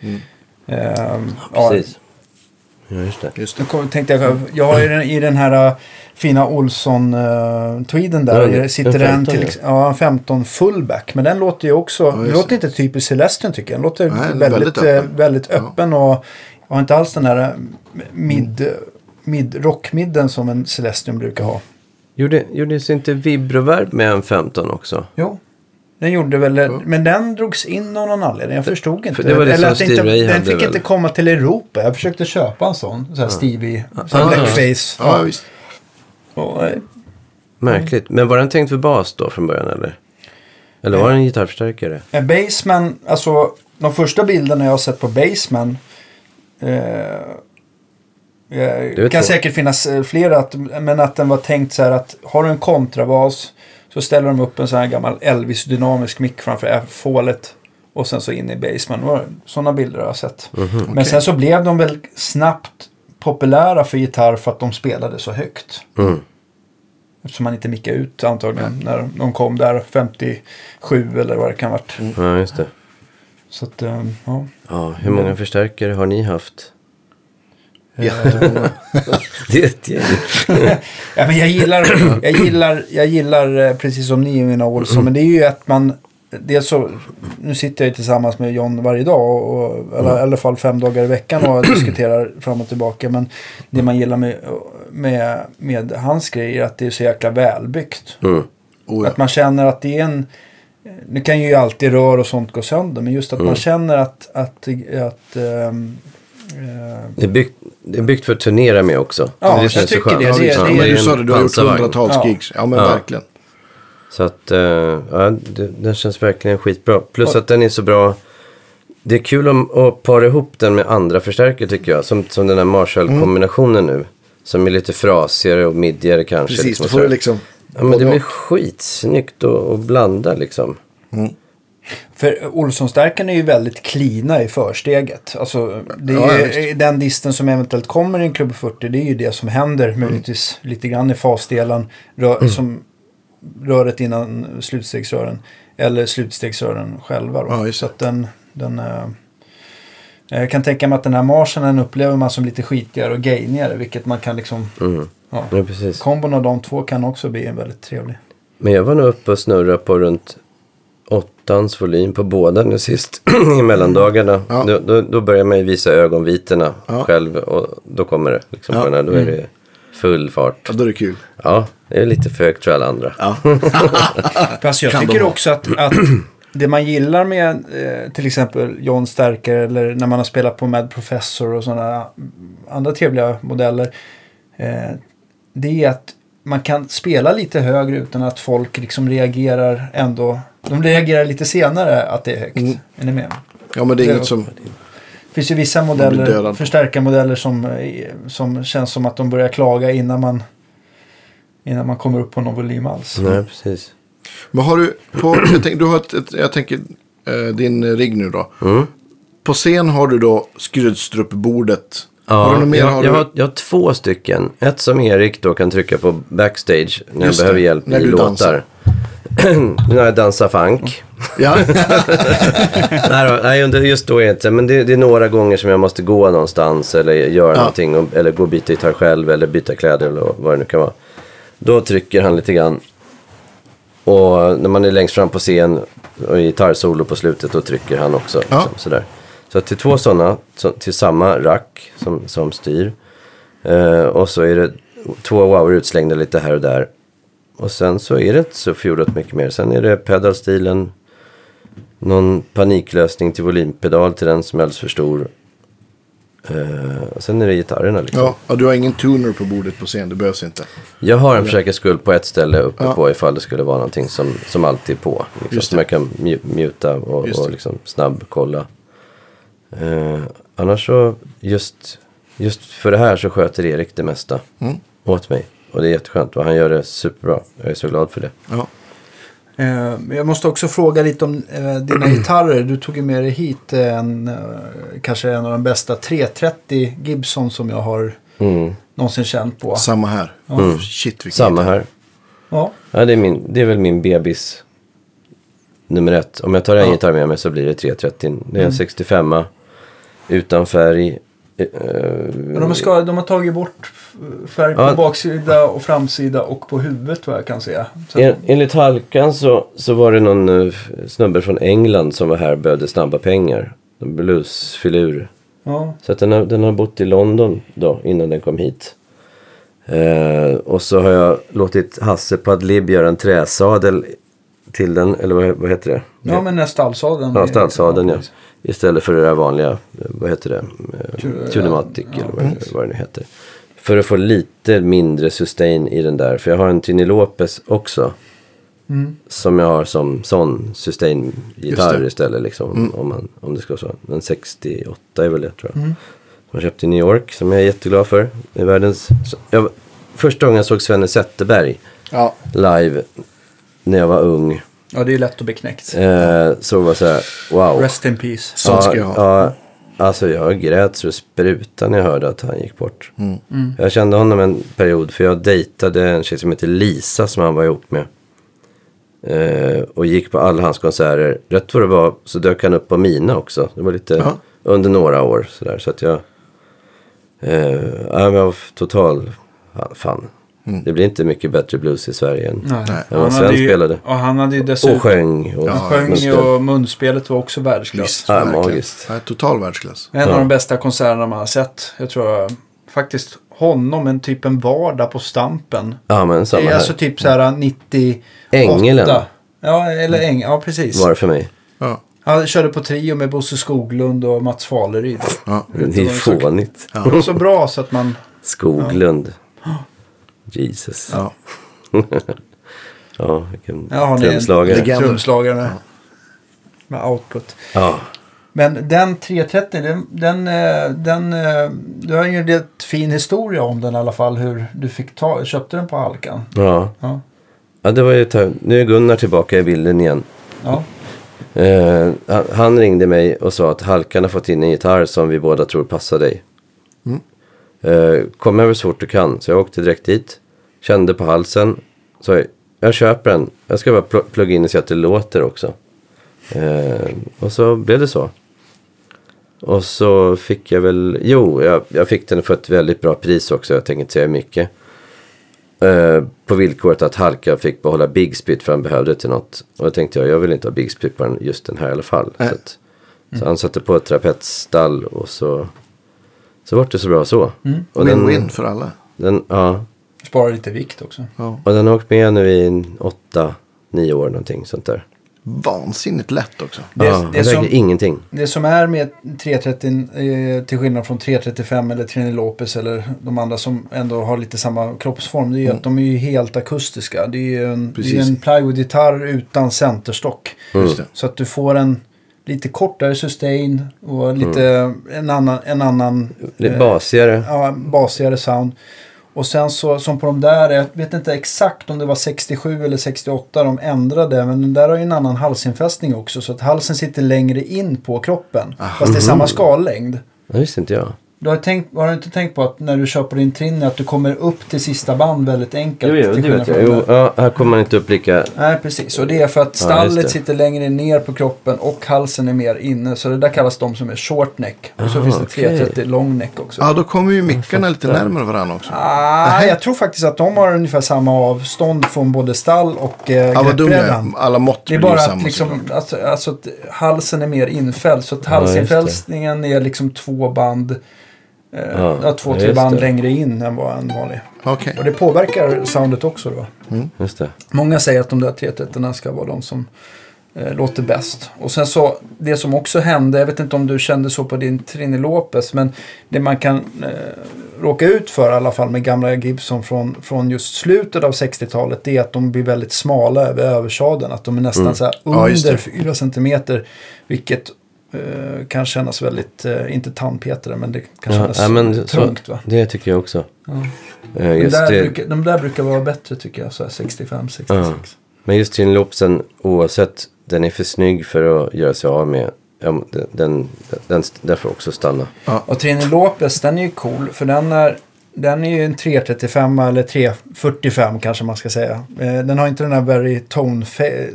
Eh, ja, Precis. Ja, just det. Just det. kom, tänkte jag, jag har ju den, i den här uh, fina Olsson-tweeden där Ja, det- sitter en den 15, till ja, en 15 fullback. Men den låter ju också, den just låter inte typiskt Celestion tycker jag. Den låter Nej, väldigt, väldigt väldigt öppen. väldigt Ja. öppen och har inte alls den här eh, mid, mid, rockmidden som en Celestion brukar ha. Gjorde, gjordes inte vibroverb med en 15 också? Jo. Den gjorde väl, men den drogs in av någon anledning. Jag förstod inte. för det var det som att inte, Ray den fick väl? inte komma till Europa. Jag försökte köpa en sån. Så här Stevie. Så här Ah. blackface. Ja, visst. Och, eh, Märkligt. Men var den tänkt för bas då från början eller? Eller var det en gitarrförstärkare? En Baseman, alltså de första bilderna jag har sett på Baseman. Eh, Det det kan två. säkert finnas eh, flera, att, men att den var tänkt så här att har du en kontrabas så ställer de upp en sån här gammal Elvis dynamisk mick framför F-hålet och sen så in i Baseman. Sådana bilder har jag sett. Men Okej. sen så blev de väl snabbt populära för gitarr för att de spelade så högt. Mm. Eftersom man inte mickade ut antagligen när de kom där 57 eller vad det kan ha varit. Ja, just det. Så att, eh, ja. Ja, hur många förstärkare har ni haft? Jättemånga. Det är ja, men jag gillar, jag gillar, jag gillar eh, precis som ni mina Olsson. Men det är ju att man, det är så, nu sitter jag ju tillsammans med John varje dag. Och, och, eller, I alla fall fem dagar i veckan och diskuterar fram och tillbaka. Men det man gillar med, med, med hans grejer är att det är så jäkla välbyggt. Mm. Oh, ja. Att man känner att det är en... Nu kan ju alltid rör och sånt gå sönder. Men just att man känner att... att, att ehm, eh, Det, är byggt, det är byggt för att turnera med också. Ja, det jag tycker skönt. det. Det- visst. det- det- du sa det, du har gjort hundratals Ja. gigs. Ja, men Ja. verkligen. Så att, eh, ja, den känns verkligen skitbra. Plus att den är så bra. Det är kul om, att para ihop den med andra förstärkare tycker jag. Som, som den här Marshall-kombinationen nu. Som är lite frasigare och middigare kanske. Precis, liksom, får du sådär. liksom... Ja, men det blir skitsnyggt att, att blanda liksom. För Olssonstärken är ju väldigt klina i försteget. Alltså, det Ja, är ja, ju, den disten som eventuellt kommer i en Club 40, det är ju det som händer möjligtvis lite grann i fasdelen. Rör, Som röret innan slutstegsrören. Eller slutstegsrören själva. Då. Ja, Så att den... den eh, jag kan tänka mig att den här marschen den upplever man som lite skitigare och gainigare. Vilket man kan liksom... Mm. Ja. Ja, precis. Kombon av de två kan också bli en väldigt trevlig. Men jag var nog uppe och snurrade på runt åttans volym på båda nu sist i mellandagarna. Ja. Då, då, då börjar man ju visa ögonvitorna Ja. själv och då kommer det. Liksom, Ja. på den här, då är det full fart. Ja, då är det kul. Ja, det är lite för högt för alla andra. Ja. Fast jag tycker också att, att det man gillar med eh, till exempel John Stärker eller när man har spelat på Mad Professor och sådana andra trevliga modeller. Eh, det är att man kan spela lite högre utan att folk liksom reagerar ändå. De reagerar lite senare att det är högt. Mm. Är ni med? Ja, men det är Det- inget som... Det finns ju vissa modeller, förstärkarmodeller som, eh, som känns som att de börjar klaga innan man, innan man kommer upp på någon volym alls. Nej, precis. Men har du... På, jag, tänk, du har ett, ett, jag tänker eh, din rigg nu då. Mm. På scen har du då Skrydstrup-bordet. Har Ja, jag, har jag, du... har, jag har två stycken. Ett som Erik då kan trycka på backstage när jag behöver det, hjälp när i du låtar. dansar. när jag dansar funk. Ja. nej, då, nej, under- just då är det inte. Men det, det är några gånger som jag måste gå någonstans eller göra Ja. någonting. och- Eller gå och byta gitarr själv eller byta kläder eller vad det nu kan vara. Då trycker han lite grann. Och när man är längst fram på scen och gitarrsolo på slutet då trycker han också. Ja. Liksom, sådär. Så det är två sådana så, till samma rack som, som styr. Eh, och så är det två wow utslängda lite här och där. Och sen så är det inte så fjordat mycket mer. Sen är det pedalstilen. Någon paniklösning till volympedal till den som är alldeles för stor. Eh, och sen är det gitarrerna liksom. ja, du har ingen tuner på bordet på scen. Det behövs inte. Jag har en för säkerhets skull på ett ställe uppe Ja. på ifall det skulle vara någonting som, som alltid är på. Liksom, som jag kan muta och, och liksom snabbkolla. Eh, annars så, just, just för det här så sköter Erik det mesta Mm. åt mig. Och det är jätteskönt och han gör det superbra. Jag är så glad för det. Ja. Eh, jag måste också fråga lite om eh, dina gitarrer. Du tog ju med dig hit en, eh, kanske en av de bästa 330 Gibson som jag har Mm. någonsin känt på. Samma här. Mm. Shit, Samma gitarr. här. Ja, Ja, det, är min, det är väl min bebis nummer ett. Om jag tar en Ja. gitarr med mig så blir det 330. Det är en 65 utan färg. Eh, men de, ska, de har tagit bort färg på Ja. baksida och framsida och på huvudet vad jag kan se. Så, En, enligt Halkan så, så var det någon uh, snubbe från England som var här och behövde snabba pengar. En bluesfilur. ja. Så att den, har, den har bott i London då innan den kom hit. Eh, och så har jag låtit Hasse Padlib göra en träsadel till den. Eller vad, vad heter det? ja, men den stallsadeln. Ja, stallsadeln ja. Istället för det där vanliga, vad heter det? Eh, Tu- Tunematic ja, eller vad, det- vad det nu heter. För att få lite mindre sustain i den där. För jag har en Trini Lopez också. Mm. Som jag har som sån sustain-gitarr istället. Liksom, om, man, om det ska vara så. En 68 är väl det tror jag. Mm. Som jag köpte i New York. Som jag är jätteglad för. Är världens... Jag, första gången jag såg Svenne Zetterberg Ja. live. När jag var ung. ja, det är lätt att bli knäckt. Eh, så var så här, wow. Rest in peace. Sån ska jag ha. Ja, alltså jag grät så sprutade när jag hörde att han gick bort. Mm. Jag kände honom en period för jag dejtade en tjej som heter Lisa som han var ihop med. Eh, och gick på alla hans konserter. Rätt vad det var så dök han upp på mina också. Det var lite Ja. under några år sådär. Så att jag... Eh, jag var total fan. Det blir inte mycket bättre blues i Sverige än, Nej. än Han vad hade Sven ju- spelade. Och han hade ju dessutom... Och sjöng. Och Ja, sjöng munspel. och munspelet var också världsklass. Ja, magiskt. Ja, total världsklass. En av de bästa konserterna man har sett. Jag tror faktiskt honom en typ en vardag på Stampen. Ja, men samma det är här. alltså typ så här 98. Ängelen. Ja, eller Äng, ja precis. var det för mig. Ja. Han körde på trio med Bosse Skoglund och Mats Faleryd. Ja. Det är fånigt. Var så bra så att man... Skoglund. Jesus. Ja. Ja, vilken Ja, trumslagare. Trumslagare med, med output. Ja. Men den 330, den, den, eh, den, eh, du har ju en rätt fin historia om den i alla fall. Hur du fick ta, köpte den på Halkan. ja. Ja. Ja, det var ju. Nu är Gunnar tillbaka i bilden igen. Ja. Eh, han- han ringde mig och sa att Halkan har fått in en gitarr som vi båda tror passar dig. Mm. Eh, kom över så fort du kan. Så jag åkte direkt dit. Kände på halsen. Så jag, köper den. Jag ska bara pl- plugga in och se att det låter också. Eh, och så blev det så. Och så fick jag väl, jo, jag, jag fick den för ett väldigt bra pris också. Jag tänker inte säga mycket. Eh, på villkoret att Halka fick behålla Big Spit för han behövde det till något. Och då tänkte jag, jag vill inte ha Big Spit på den, just den här i alla fall. Nej. Så, att, så han satte på ett trapetsstall och så, så vart det så bra så. Mm. Win-win för alla. den, ja, Sparar lite vikt också. Ja. och den har åkt med nu i åtta, nio år någonting sånt där. vansinnigt lätt också. Det, ja, det, som, ingenting. det som är med 330 eh, till skillnad från 335 eller Trini Lopez eller de andra som ändå har lite samma kroppsform. Det är ju att de är ju helt akustiska. Det är ju en, det är en plywoodgitarr utan centerstock. Det. Så att du får en lite kortare sustain och lite en annan, en annan Lite eh, basigare. ja, basigare sound. Och sen så som på de där, jag vet inte exakt om det var 67 eller 68 de ändrade. Men den där har ju en annan halsinfästning också. Så att halsen sitter längre in på kroppen. Fast det är samma skallängd. Det visste inte jag. Du har, tänkt, har du inte tänkt på att när du kör på din Trini att du kommer upp till sista band väldigt enkelt? Jo, jo, det vet jag. Jo, ja, här kommer man inte upp lika... Nej, precis. Och det är för att Ja, stallet det. sitter längre ner på kroppen och halsen är mer inne. Så det där kallas de som är short neck. Och så Aha, finns det okej. 330 long neck också. Ja, då kommer ju mickarna lite närmare varandra också. Ah, jag tror faktiskt att de har ungefär samma avstånd från både stall och eh, Ja, vad dum jag. Alla mått Det är blir bara samma. att, liksom, alltså, alltså att halsen är mer infälld. Så att Ja, halsinfällningen är liksom två band, Ja, ja, två, ja, tre band det. längre in än vad en vanlig. Okej. Och det påverkar soundet också då. Just det. Många säger att de där 330 ska vara de som eh, låter bäst. Och sen så, det som också hände, jag vet inte om du kände så på din Trini Lopez, men det man kan eh, råka ut för i alla fall med gamla Gibson från, från just slutet av 60-talet, det är att de blir väldigt smala över översadeln. Att de är nästan Mm. så här Ja, under det. 4 centimeter, vilket eh, kan kännas väldigt, eh, inte tandpetare, men det kan Ja, kännas ja, men så, tungt va? det tycker jag också. Ja. Eh, De, där det, brukar, de där brukar vara bättre tycker jag, så här 65, 66. Ja. men just Trin Lopesen, oavsett, den är för snygg för att göra sig av med. Ja, men den, den, den, den får också stanna. Och Trini Lopez, den är ju cool. För den är, den är ju en 335 eller 345 kanske man ska säga. Eh, Den har inte den här very tone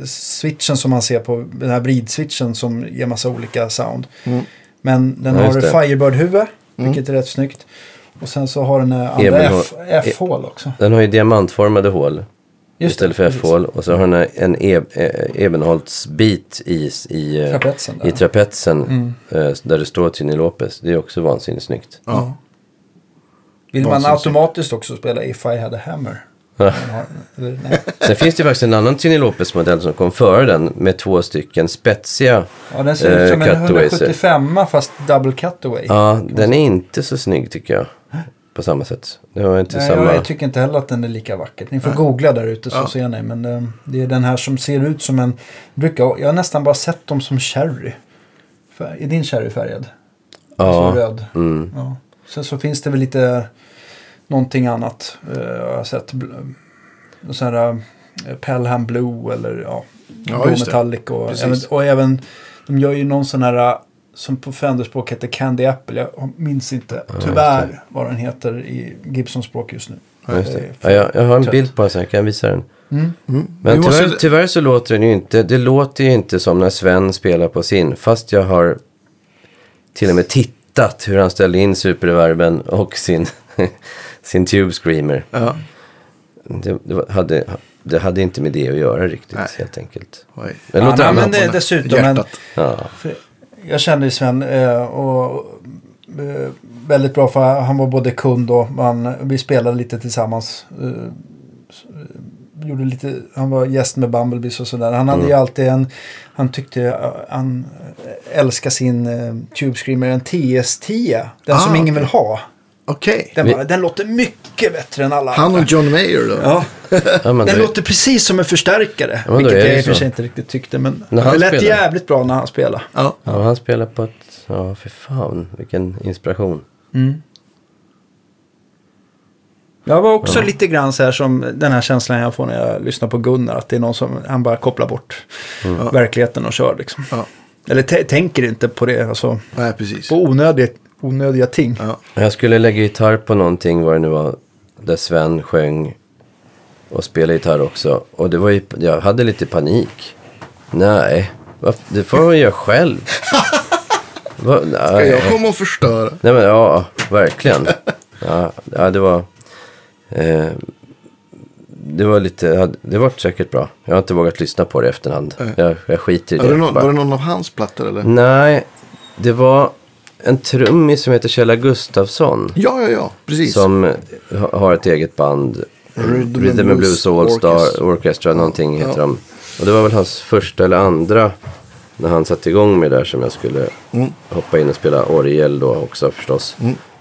switchen som man ser på den här vridswitchen som ger massa olika sound. Mm. Men den Ja, har. Firebird-huvud, vilket är rätt snyggt. Och sen så har den andra F-hål också. Den har ju diamantformade hål Just istället det, för. F-hål. Och så har den en e, e, ebenholtsbit i, i, eh, Trapetsen där. i trapetsen. Mm. eh, Där det står Trini Lopez. Det är också vansinnigt snyggt. Ja. Vill man automatiskt också spela If I Had A Hammer? Ja. Sen finns det faktiskt en annan Trini Lopez-modell som kom före den med två stycken spetsiga. Ja, den ser ut som Eh, en cutaways. 175 fast double cutaway. Ja, den är inte så snygg tycker jag. På samma sätt. Det var inte Nej, samma... jag, jag tycker inte heller att den är lika vacker. Ni får googla där ute så Ja. ser ni. Men eh, det är den här som ser ut som en... Brukar, jag har nästan bara sett dem som cherry. Är din cherry färgad? ja. Alltså röd. Mm. Ja. Sen så finns det väl lite någonting annat. Uh, jag har sett bl- sån här uh, Pelham Blue eller ja, Ja, Blue. Metallic. Och även, och även, de gör ju någon sån här uh, som på Fender-språk heter Candy Apple. Jag minns inte tyvärr vad den heter i Gibson-språk just nu. Ja, just Ja, jag, jag har en bild på den så jag kan visa den. Mm. Mm. Men måste- tyvärr, tyvärr så låter den ju inte, det låter ju inte som när Sven spelar på sin. Fast jag har till och med tittat hur han ställde in superreverben och sin, sin Tube Screamer. Ja. Det, det, hade, det hade inte med det att göra riktigt Nej. helt enkelt. Oj. Det Ja, nej, men det, dessutom, men. Ja. Jag kände ju Sven eh, och eh, väldigt bra för han var både kund och man, vi spelade lite tillsammans. Eh, eh, gjorde lite, han var gäst med Bumblebees och sådär. Han hade ju alltid en, han tyckte, eh, han älskar sin eh, Tube Screamer, en TS10. Den som Ah, ingen vill ha. Okej. Den, Vi- den låter mycket bättre än alla Han och John Mayer då? Ja, Ja, den låter precis som en förstärkare. Ja, vilket jag i och för sig inte riktigt tyckte. Men När han det lät spelar. jävligt bra när han spelade. Ja. ja, han spelar på ett... Ja, för fan. Vilken inspiration. Mm. Jag var också lite grann så här som den här känslan jag får när jag lyssnar på Gunnar. Att det är någon som han bara kopplar bort verkligheten och kör liksom. Ja. Eller tänker inte på det, alltså Nej, precis. på onödiga, onödiga ting. Ja. Jag skulle lägga gitarr på någonting, vad det nu var, där Sven sjöng och spelade gitarr också. Och det var ju, jag hade lite panik. Nej, det får man göra själv. Va, Ska jag komma och förstöra? nej men ja, verkligen. Ja, ja det var... Eh, det var lite, det var säkert bra. Jag har inte vågat lyssna på det i efterhand. Jag, jag skiter i Var det. det, någon, var det någon av hans plattor eller? Nej, det var en trummis som heter Kjell Gustafsson. Ja, ja, ja. Precis. Som ha- har ett eget band. Rhythm Rhythm and Blues All Star Orchestra. Orchestra, någonting heter Ja. de. Och det var väl hans första eller andra när han satte igång med det där som jag skulle hoppa in och spela orgel då också förstås.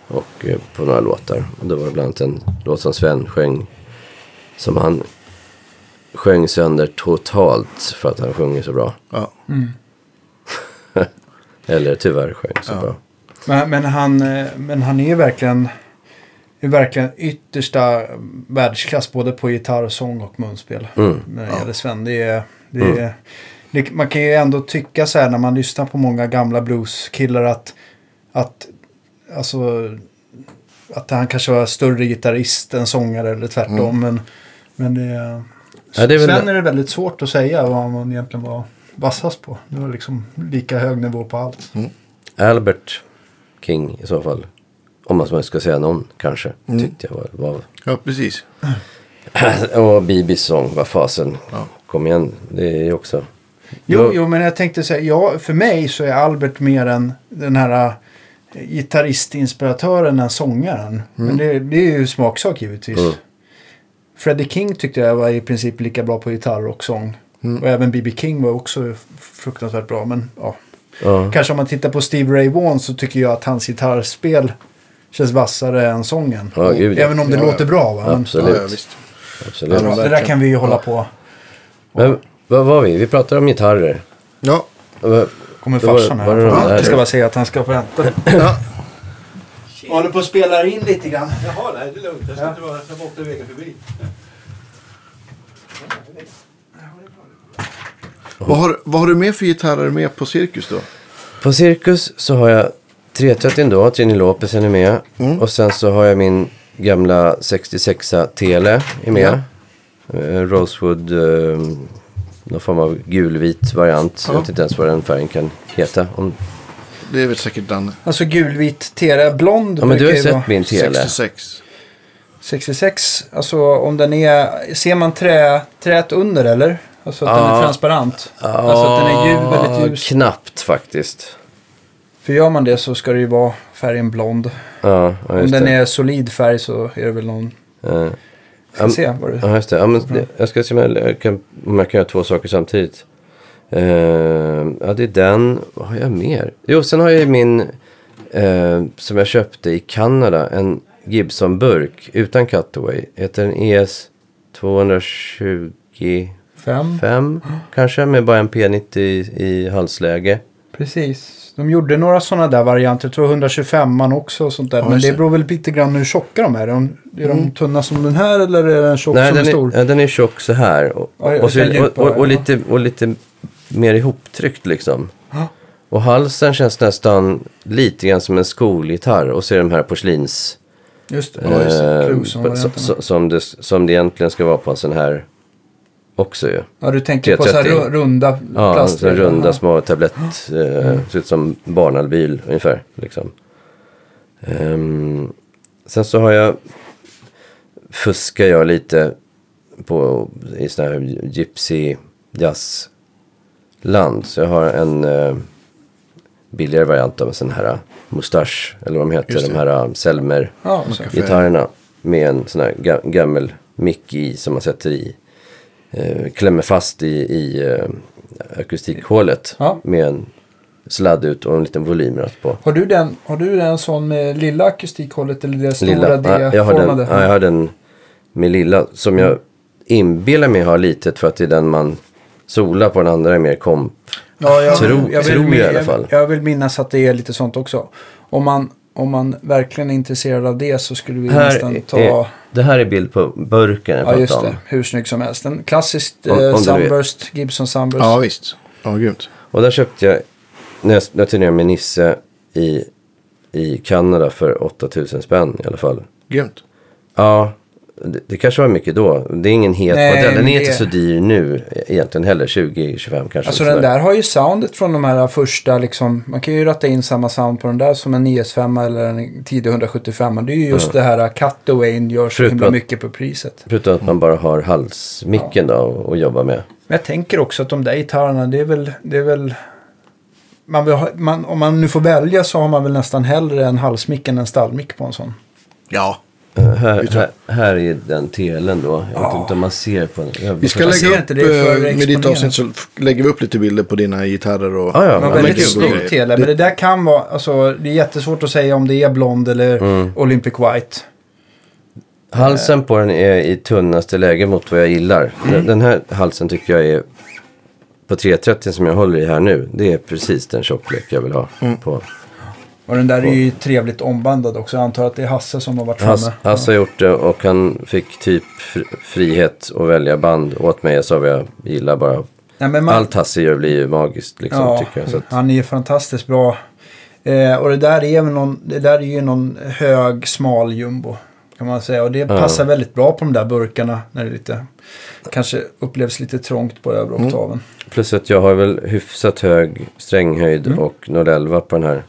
Och eh, på några låtar. Och det var bland annat en låt som Sven sjöng. Som han sjöng sönder totalt för att han sjunger så bra. Ja. Eller tyvärr sjöng så bra. Men, men, han, eh, men han är ju verkligen, är verkligen yttersta världsklass både på gitarr, sång och munspel. Mm. När det gäller Sven. Det är, det är, det, man kan ju ändå tycka så här när man lyssnar på många gamla blueskillar att, att, alltså, att han kanske var större gitarrist än sångare eller tvärtom. Men, men det, är- Ja, det är väl- Sven är det väldigt svårt att säga vad man egentligen var vassast på. Det var liksom lika hög nivå på allt. Albert King i så fall. Om man ska säga någon kanske. Mm. Tyckte jag var, var ja, precis. Och Bibis sång, vad fasen. Ja. Kom igen, det är ju också. Jo, jo, men jag tänkte säga, ja, för mig så är Albert mer än den här äh, gitarristinspiratören än sångaren. Men det, det är ju smaksak givetvis. Mm. Freddie King tyckte jag var i princip lika bra på gitarr och sång. Och även B.B. King var också fruktansvärt bra. Men ja, Ja. kanske om man tittar på Steve Ray Vaughan så tycker jag att hans gitarrspel känns vassare än sången. Ja, gud, ja. även om det Ja, låter bra. Va? Men, Absolut. Ja, ja, visst. Absolut. ja, det där kan vi ju hålla på. Men vad var vi? Vi pratade om gitarrer. Ja, Kommer farsan här. jag ska bara säga att han ska få vänta. ja. Jag håller på att spela in lite grann. Jaha, nej det är lugnt. Jag ska inte vara, jag var åkte vägen förbi. Vad, har, vad har du med för gitarrer med på Cirkus då? På Cirkus så har jag 330 då, Trini Lopez är med. Mm. Och sen så har jag min gamla 66a Tele är med. Eh, Rosewood, eh, någon form av gulvit variant. Jag Ja. vet inte ens vad den färgen kan heta. Om, Det är väl säkert Danne. Alltså gulvit tele. Blond ja men du har ju sett min Tele. 66. 66. Alltså om den är... Ser man trä, träet under eller? Alltså att den är Ja. transparent. Alltså att den är ljus, väldigt ljus. Knappt faktiskt. För gör man det så ska det ju vara färgen blond. Ja, ja Om den det. är solid färg så är det väl någon... Ska Am- se vad det Ja, just det. Ja, men det jag ska se om jag, kan, om jag kan göra två saker samtidigt. Eh, ja, det är den. Vad har jag mer? Jo, sen har jag min eh, som jag köpte i Kanada. En Gibson-burk utan cutaway. Heter den ES 225 Fem. kanske. Med bara en P90 i, i halsläge. Precis. De gjorde några sådana där varianter. Jag tror 125 man också och sånt där. Ja, Men just det det. beror väl lite grann hur tjocka de är. Är de, är de tunna som den här eller är den tjock Nej, som den en stor? är, ja, den är tjock så här. Och, Ja, och, så, den och, djupare, och, och, ja. lite, och lite mer ihoptryckt liksom. Ja. Och halsen känns nästan lite grann som en skolgitarr. Och så är de här porslins... Just det. eh, Cruise på- så, så, som, det, som det egentligen ska vara på en sån här också ju. Ja, du tänker på så 330. runda Ja, plast. så runda Ja. små tablett. Eh, Ser ut som barnalbil ungefär. Liksom. Ehm, sen så har jag fuskar jag lite på i sån här gypsy jazzland. Så jag har en eh, billigare variant av en sån här mustasch. Eller vad de heter. De här uh, Selmer Ja. Med en sån här ga- gammel mick i som man sätter i. Eh, klämmer fast i, i eh, akustikhålet. Ja. Med en sladd ut och en liten volymratt på. Har du den, har du den sån med lilla akustikhållet eller det stora Lilla. Ja, jag, har den, D-formade? ja, jag har den med lilla. Som jag inbillar mig har litet för att det är den man solar på. Den andra är mer komp. Ja, jag, Tror- vill tror jag min- i alla fall. Jag, jag vill minnas att det är lite sånt också. Om man, om man verkligen är intresserad av det så skulle vi Här nästan ta... är, det här är bild på burken jag ja, pratade just om. det. Hur snygg som helst. En klassisk Om- om eh, vet. Sunburst, Gibson Sunburst. Ja, visst. Ja, grymt. Och där köpte jag, när jag, när jag turnerade med Nisse i, i Kanada för 8000 spänn i alla fall. Grymt. Ja, det, det kanske var mycket då. Det är ingen het Nej, modell. Den är det- inte så dyr nu egentligen heller. 20-25 kanske. Alltså den där har ju soundet från de här första liksom. Man kan ju ratta in samma sound på den där som en 9S5 eller en tidig 175. Det är ju just det här cutawayn gör så himla mycket på priset. Förutom att man bara har halsmicken då att jobba med. Men jag tänker också att de där gitarrerna, det är väl... Det är väl man vill ha, man, om man nu får välja så har man väl nästan hellre en halsmick än en stallmick på en sån. Ja. Eh, här, här, här är den telen då. Jag vet inte om man ser på den. Vi ska lägga inte, upp, det är för eh, med ditt avsnitt så lägger vi upp lite bilder på dina gitarrer och... Ja, ja, Det var men väldigt snygg tele, men det där kan vara, alltså det är jättesvårt att säga om det är blond eller Mm. Olympic White. Halsen på den är i tunnaste läge mot vad jag gillar. Mm. Den- Den här halsen tycker jag är på 330 som jag håller i här nu. Det är precis den tjocklek jag vill ha. Mm. På. Och den där är ju trevligt ombandad också. Jag antar att det är Hasse som har varit framme. Hasse, Hasse har gjort det och han fick typ fr- frihet att välja band åt mig. Jag sa vad jag gillar bara. Nej, man, Allt Hasse gör blir ju magiskt liksom ja, tycker jag. Att, han är ju fantastiskt bra. Eh, och det där, är någon, det där är ju någon hög, smal jumbo. Kan man säga. Och det passar väldigt bra på de där burkarna. När det lite, kanske upplevs lite trångt på övre oktaven. plus att jag har väl hyfsat hög stränghöjd Mm. och 011 på den här.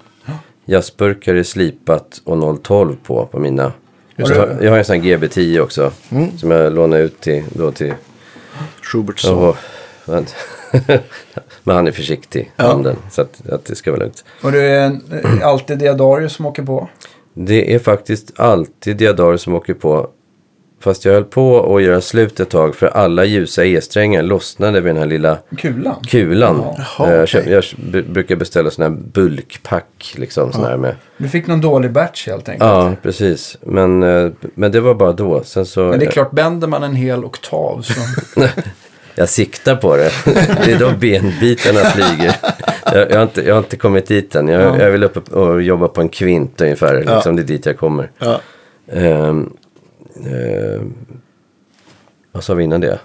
Jazzburkar är slipat och 012 på på mina. Jag har, jag har en sån här GB10 också. Som jag lånar ut till, då till Schuberts Åh, vänta. Men han är försiktig, handen. Så att, att det ska vara lugnt. Och det är en- eh, alltid Diadarius som åker på. Det är faktiskt alltid Diadar som åker på. Fast jag höll på att göra slut ett tag för alla ljusa E-strängar lossnade vid den här lilla Kulan. kulan. Jaha, Eh, jag, jag brukar beställa sådana här bulkpack. Liksom, sån här med. Du fick någon dålig batch helt enkelt. Ja, precis. Men, eh, men det var bara då. Sen så, Men det är klart, bänder man en hel oktav så... Jag siktar på det. Det är då benbitarna flyger. Jag, jag, har inte, jag har inte kommit dit än. Jag, Ja. jag vill upp och jobba på en kvint ungefär. Liksom, det är dit jag kommer. Ja. Ehm, vad sa vi innan det?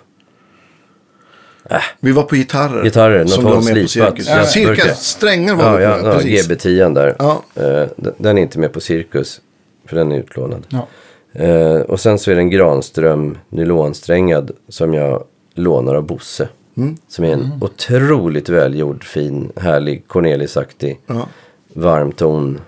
Vi var på gitarrer. Gitarrer, något Som du har håll slipat. cirkus. Ja, Cirka strängar var Ja, på. ja precis. GB10 där. Ja. Eh, den är inte med på Cirkus. För den är utlånad. Ja. Eh, och sen så är det en Granström nylonsträngad som jag lånar av Bosse. Mm. Som är en otroligt välgjord, fin, härlig, Cornelisaktig, Ja. varmton.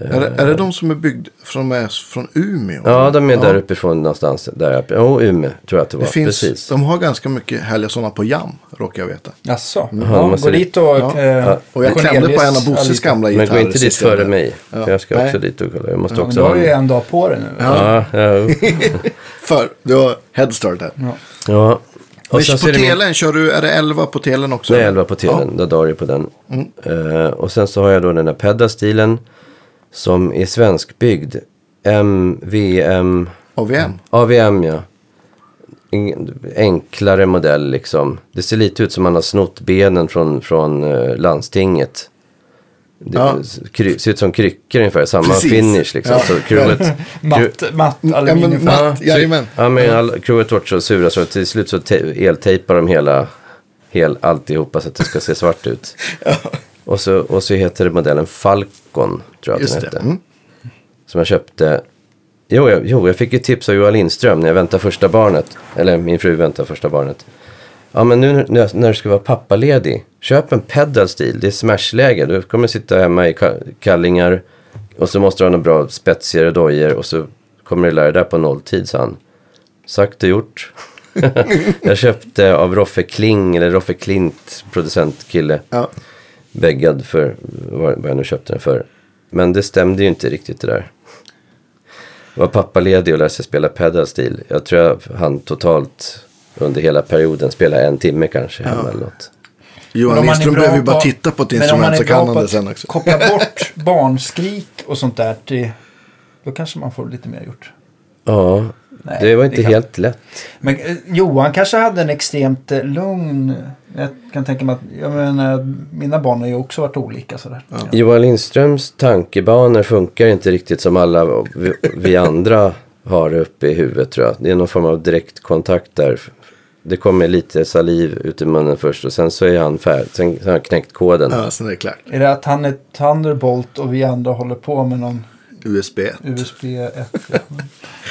Är, det, är det de som är byggd från, är från Umeå? Ja, de är där uppifrån någonstans. Där uppe. Jo, Umeå tror jag att det var. Det finns, Precis. de har ganska mycket härliga sådana på Jam, råkar jag veta. Jaså? Jaha, Ja, gå dit och... Ja. eh, Och jag klämde på en av Bosses gamla gitarrer. Men gå inte dit före mig. Ja. Jag ska Nej. också dit och kolla. Jag måste Ja, men också du ha har ju en... dag på dig nu. Ja, ja, För, du har headstart här. Ja. ja. Och Men sen på är det telen, kör du, är det 11 på telen också? Nej, eller? 11 på telen. Ja. Dadari på den. Eh, och sen så har jag då den här pedalstilen som är svenskbyggd. MVM, AVM? AVM ja. En enklare modell liksom. Det ser lite ut som man har snott benen från, från eh, landstinget. Det Ja. kry, ser ut som kryckor ungefär, samma Precis. finish liksom. Ja. Så crewet, crew, Matt, matt Ja, men aluminium. matt, jajamän. Ja, men all, crewet vart så sura så till slut så te- eltejpar de hela, hel, alltihopa så att det ska se svart ut. och, så, och så heter det modellen Falcon, tror jag att den hette. Mm. Som jag köpte. Jo jag, jo, jag fick ett tips av Johan Lindström när jag väntade första barnet. Eller min fru väntade första barnet. Ja, men nu när, när du ska vara pappaledig. Köp en pedal stil. Det är smashläge. Du kommer sitta hemma i ka- kallingar. Och så måste du ha några bra spetsigare dojor. Och så kommer du lära dig där på nolltid, sa han. Sagt och gjort. jag köpte av Roffe Kling, eller Roffe Klint, producentkille. Ja. Väggad för vad jag nu köpte den för. Men det stämde ju inte riktigt det där. Jag var pappaledig och lärde sig spela pedalstil. Jag tror jag han totalt under hela perioden spelade en timme kanske hemma eller något. Johan Lindström behöver ju bara titta på ett instrument så kan han det sen också. Koppla bort barnskrik och sånt där. Till, då kanske man får lite mer gjort. Ja, Nej, det var inte kan- helt lätt. Men eh, Johan kanske hade en extremt eh, lugn... Jag kan tänka mig att... Jag menar, mina barn har ju också varit olika sådär. Johan Lindströms tankebanor funkar inte riktigt som alla vi, vi andra har uppe i huvudet tror jag. Det är någon form av direktkontakt där. Det kommer lite saliv ut i munnen först och sen så är han färdig. Sen, sen har han knäckt koden. Ja, sen är det klart. Är det att han är Thunderbolt och vi andra håller på med någon USB. USB 1?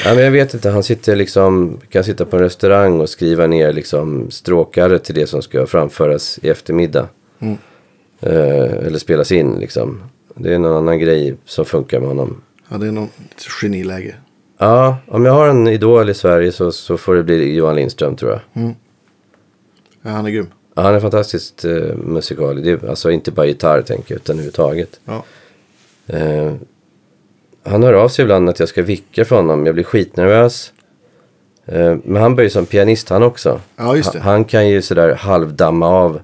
Ja, men jag vet inte, han sitter liksom, kan sitta på en restaurang och skriva ner liksom stråkare till det som ska framföras i eftermiddag. Mm. Eh, eller spelas in liksom. Det är någon annan grej som funkar med honom. Ja, det är någon geniläge. Ja, om jag har en idol i Sverige så, så får det bli Johan Lindström tror jag. Ja, han är grym. Ja, han är fantastiskt eh, musikalisk. Det är alltså inte bara gitarr tänker jag, utan överhuvudtaget. Ja. Eh, han hör av sig ibland att jag ska vicka för honom. Jag blir skitnervös. Eh, men han börjar ju som pianist han också. Ja, just det. Han, han kan ju sådär halvdamma av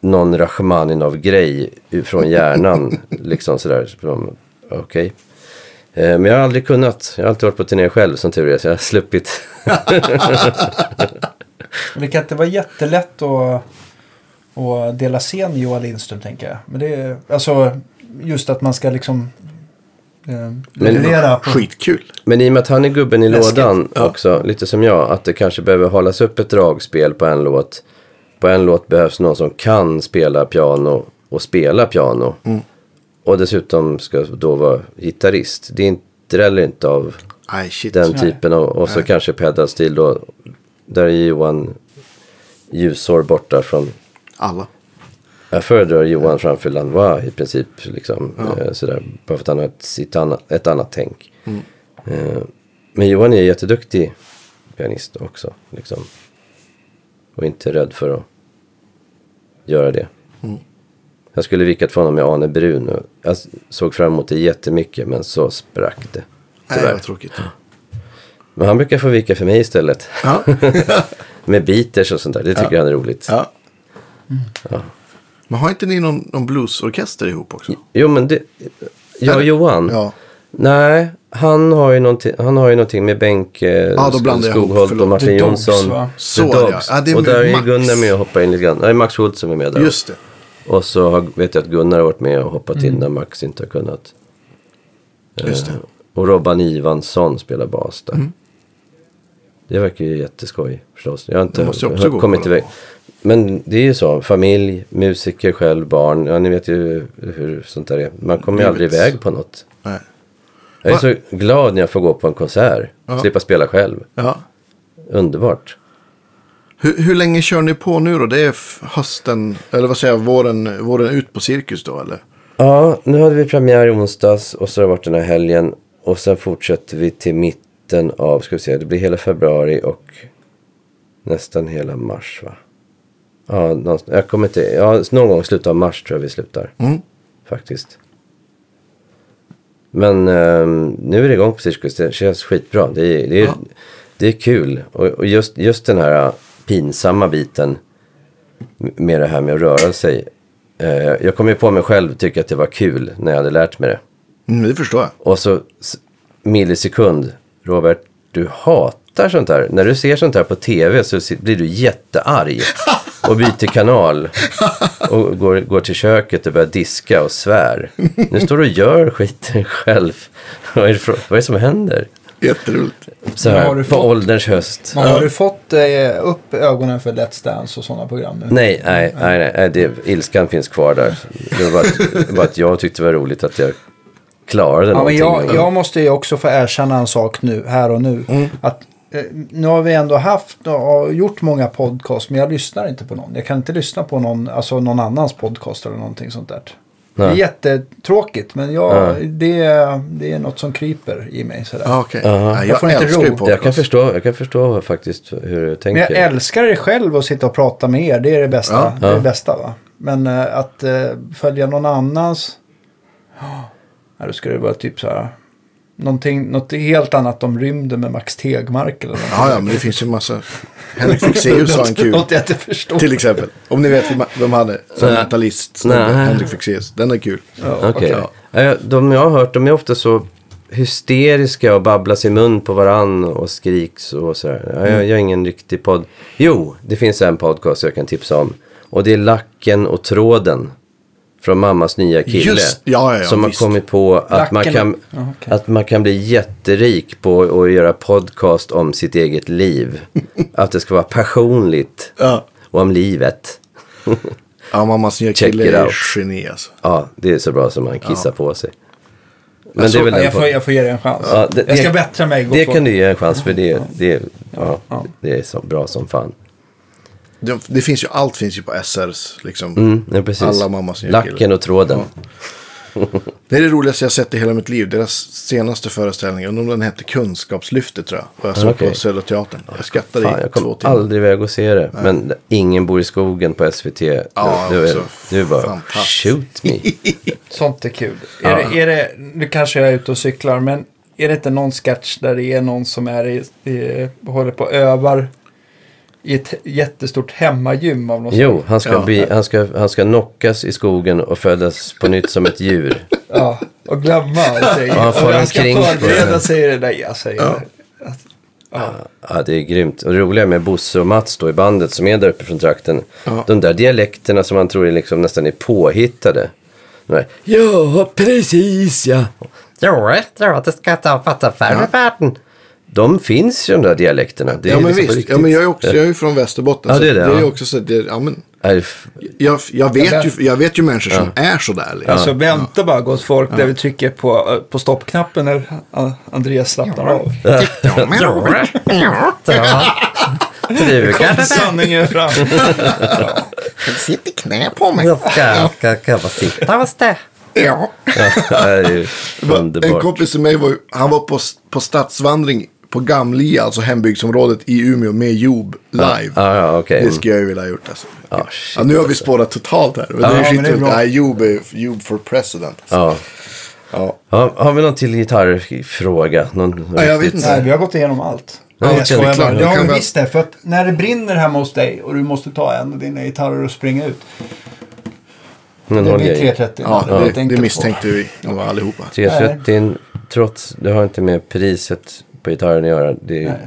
någon Rachmaninov-grej från hjärnan. liksom sådär. som, Okej. Eh, Men jag har aldrig kunnat. Jag har alltid varit på turné själv som tur är. Så jag har sluppit. Men det kan inte vara jättelätt att, att dela scen med Johan Lindström tänker jag. Men det är alltså just att man ska liksom leverera på... Skitkul. Men i och med att han är gubben i Läskigt. lådan Ja. också, lite som jag, att det kanske behöver hållas upp ett dragspel på en låt. På en låt behövs någon som kan spela piano och spela piano. Mm. Och dessutom ska då vara gitarrist. Det är inte dräller inte av shit. den Nej. typen av, och så Nej. kanske pedalstil då. Där är Johan ljusår borta från Alla. Jag föredrar Johan framför Lanois i princip. Liksom, eh, sådär, bara för att han har ett, annat, ett annat tänk. Eh, men Johan är jätteduktig pianist också. Liksom. Och inte rädd för att göra det. Jag skulle vikat för honom med Arne Brun. Jag såg fram emot det jättemycket men så sprack det. Nej, Tyvärr. vad tråkigt. Men han brukar få vika för mig istället. Ja. med beaters och sånt där. Det tycker han är roligt. ja. Men har inte ni någon, någon bluesorkester ihop också? Jo men det... Jag och Johan. Ja. Nej, han har ju någonting, han har ju någonting med Bengt eh, ihop, Skogholt och Martin The Dogs, Jonsson. va? Så The är det, Dogs. ja. Ja, det är och där är Max. Gunnar med och hoppar in lite grann. Nej, Max Schultz som är med där. Just det. Och så har, vet jag att Gunnar har varit med och hoppat Mm. in när Max inte har kunnat. Just det. Eh, och Robban Ivansson spelar bas där. Mm. Det verkar ju jätteskoj förstås. Jag har inte Det måste jag också gå kommit iväg. Men det är ju så, familj, musiker själv, barn. Ja, ni vet ju hur sånt där är. Man kommer ju aldrig iväg på något. Nej. Jag är Va? så glad när jag får gå på en konsert. Ja. Slippa spela själv. Ja. Underbart. Hur, hur länge kör ni på nu då? Det är hösten, eller vad säger jag, våren, våren ut på cirkus då eller? Ja, nu hade vi premiär i onsdags och så har det varit den här helgen. Och sen fortsätter vi till mitten av, ska vi se, det blir hela februari och nästan hela mars va? Ja, någonstans, jag kommer inte, ja, någon gång i slutet av mars tror jag vi slutar. Mm. Faktiskt. Men ehm, nu är det igång på Cirkus, det känns skitbra. Det är, det är, Ja. det är kul. Och, och just, just den här äh, pinsamma biten med det här med att röra sig. Eh, jag kom ju på mig själv tycka att det var kul när jag hade lärt mig det. Mm, det förstår jag. Och så millisekund, Robert, du hatar sånt här. När du ser sånt här på tv så blir du jättearg och byter kanal. Och går, går till köket och börjar diska och svär. Nu står du och gör skiten själv. Vad är det, vad är det som händer? Jätteroligt. Så här, har du på fått- ålderns höst. Men har du fått eh, upp ögonen för Let's Dance och sådana program nu? Nej, nej, nej, nej, det, ilskan finns kvar där. Det var bara att, det var bara att jag tyckte det var roligt att jag klarade Ja, men jag, jag måste ju också få erkänna en sak nu, här och nu. Mm. Att, eh, nu har vi ändå haft och gjort många podcast, men jag lyssnar inte på någon. Jag kan inte lyssna på någon, alltså någon annans podcast eller någonting sånt där. Det är Nej. jättetråkigt, men jag, Ja. det, är- det är något som kryper i mig. Sådär. Okej. Aha. Ja, Jag jag får inte ro. Jag kan, förstå, jag kan förstå faktiskt hur du Men tänker. jag älskar det själv att sitta och prata med er. Det är det bästa. Ja. Det är det bästa va? Men eh, att eh, följa någon annans. Ja, då ska det vara typ så här. Någonting, något helt annat om rymden med Max Tegmark eller något. Ja, ja, men det finns ju en massa. Henrik Fexeus har en kul. Något jag inte förstår. Till exempel. Om ni vet vem, han är. Som mentalist. Henrik Fexeus. Den är kul. Ja. Ja, De jag har hört, de är ofta så hysteriska och babblas i mun på varann och skriks och sådär. Ja, jag, jag är ingen riktig podd. Jo, det finns en podcast jag kan tipsa om. Och det är Lacken och tråden. Från mammas nya kille. Just- ja, ja, som har visst. kommit på att man, kan, okej. att man kan bli jätterik på att göra podcast om sitt eget liv. att det ska vara passionligt. Ja. Och om livet. Ja, mammas nya Check kille är geni alltså. Ja, det är så bra som man kissar på sig. Men Alltså, det är väl jag, får, jag får ge dig en chans. Det- jag ska det- bättra mig. Det gott kan du ge en chans för det, det, Ja. det är så bra som fan. Det, det finns ju, allt finns ju på SRs liksom. Mm, ja, precis. Alla mammas nya Lacken och tråden. Det är det roligaste jag sett i hela mitt liv. Deras senaste föreställning. Undrar om den hette Kunskapslyftet tror jag. Och jag såg Okej. på Södra Teatern. Jag skrattade Fan, i jag två kom timmar. aldrig iväg och se det. Men Ingen bor i skogen på SVT. Ja, du, också du bara, fantastiskt. shoot me. Sånt är kul. Är, det, är det, nu kanske jag är ute och cyklar, men är det inte någon sketch där det är någon som är i, i, håller på och övar i ett jättestort hemmagym av något Jo, han ska, Ja. bli, han, ska, han ska knockas i skogen och födas på nytt som ett djur. Ja, och glömma allting. Ja, han får och en han ska förbereda sig i det där. Jag säger det. Ja, det är grymt. Och det roliga med Bosse och Mats då i bandet som är där uppe från trakten. Ja. De där dialekterna som man tror är liksom nästan är påhittade. De där, ja, precis ja. Ja, jag tror att det ska ta fatta färdigfärden. De finns ju de där dialekterna. Det Ja men liksom visst. Ja, men jag är, också, jag är ju från Västerbotten. Ja, så det är det, det är ja. också så det, ja, men, jag, jag, vet ju, jag vet ju människor som är sådär. Liksom. Alltså vänta bara gott folk där vi trycker på, på stoppknappen när Andreas slappnar av. Kom sanningen fram. Sitt i knä på mig. Jag ska, ska, ska bara sitta hos det. Ja. Det är ju En kompis till mig var, han var på, på stadsvandring på Gamlia, alltså hembygdsområdet i Umeå med Job live. Ja, ja, okej. Det skulle jag ju vilja ha gjort alltså. Ja, Ja, shit, nu har vi alltså. spårat totalt här. Men Ja, det är men skit det är bra. Nej, Job är Job for president. Alltså. Ja. Ja. Ja, har vi någon till gitarrfråga? Någon Ja, jag vet inte. Nej, vi har gått igenom allt. Ja, jag skojar det bara. Det Det har vi visst det. För att när det brinner hemma hos dig och du måste ta en av dina gitarrer och springa ut. Men Det blir i. 330. Ja, Det det, det misstänkte vi nog allihopa. 330 trots, det har inte med priset på gitarren att göra. Det, Nej.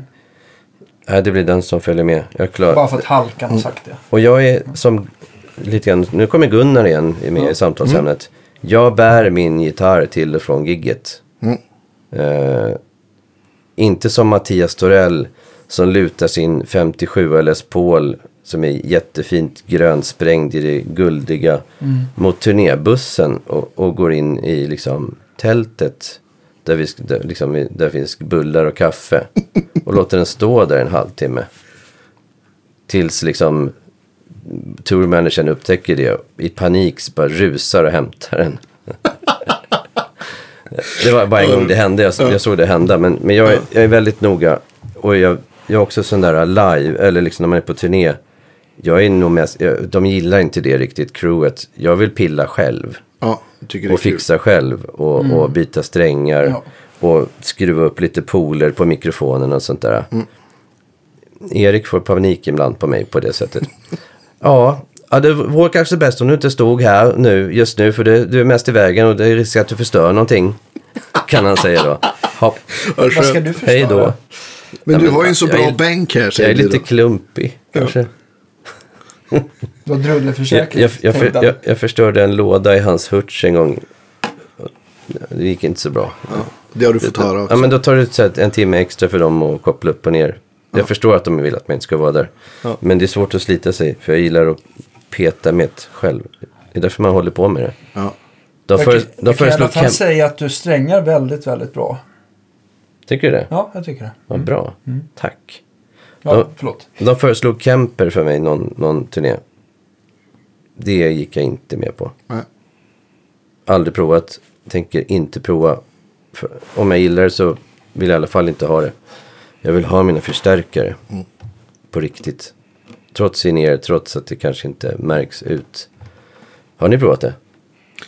nej. det blir den som följer med. Jag klar. Bara för att Halkan har sagt det. Och jag är som lite grann, nu kommer Gunnar igen med i samtalsämnet. Jag bär min gitarr till och från gigget. Mm. Eh, inte som Mattias Torell som lutar sin 57 Les Paul som är jättefint grönsprängd i det guldiga mot turnébussen och, och går in i liksom tältet där, vi, där, liksom, där finns bullar och kaffe och låter den stå där en halvtimme. Tills liksom tourmanagern upptäcker det och i panik så bara rusar och hämtar den. det var bara en gång det hände, jag, jag såg det hända. Men, men jag, är- jag är väldigt noga. Och jag, jag är också sån där live, eller liksom när man är på turné. Jag är nog mest, jag, de gillar inte det riktigt, crewet. Jag vill pilla själv. Ja, jag Och kul. fixa själv. Och, och byta strängar. Ja. Och skruva upp lite poler på mikrofonen och sånt där. Erik får panik ibland på mig på det sättet. ja, ja, det vore kanske bäst om du inte stod här nu, just nu. För det, du är mest i vägen och det är risk att du förstör någonting. Kan han säga då. Hopp, Vad ska du förstöra? hej då. Men du har ju en så jag bra är- bänk här Jag är lite då. klumpig kanske. Du har Jag, drulleförsäkring. jag, jag, för, tänkte jag, jag förstörde en låda i hans hurts en gång. Det gick inte så bra. Det har du fått höra Ja, också. men då tar det så här en timme extra för dem att koppla upp och ner. Jag förstår att de vill att man inte ska vara där. Ja. Men det är svårt att slita sig, för jag gillar att peta med det själv. Det är därför man håller på med det. Ja. De, Jag för, kan- de jag kan i alla fall säga att du strängar väldigt, väldigt bra. Tycker du det? Ja, jag tycker det. Vad bra. Mm. Tack. Ja, Ja. förlåt. De föreslog Kemper för mig någon, någon turné. Det gick jag inte med på. Nej. Aldrig provat. Tänker inte prova. För om jag gillar det så vill jag i alla fall inte ha det. Jag vill ha mina förstärkare. Mm. På riktigt. Trots in er, trots att det kanske inte märks ut. Har ni provat det?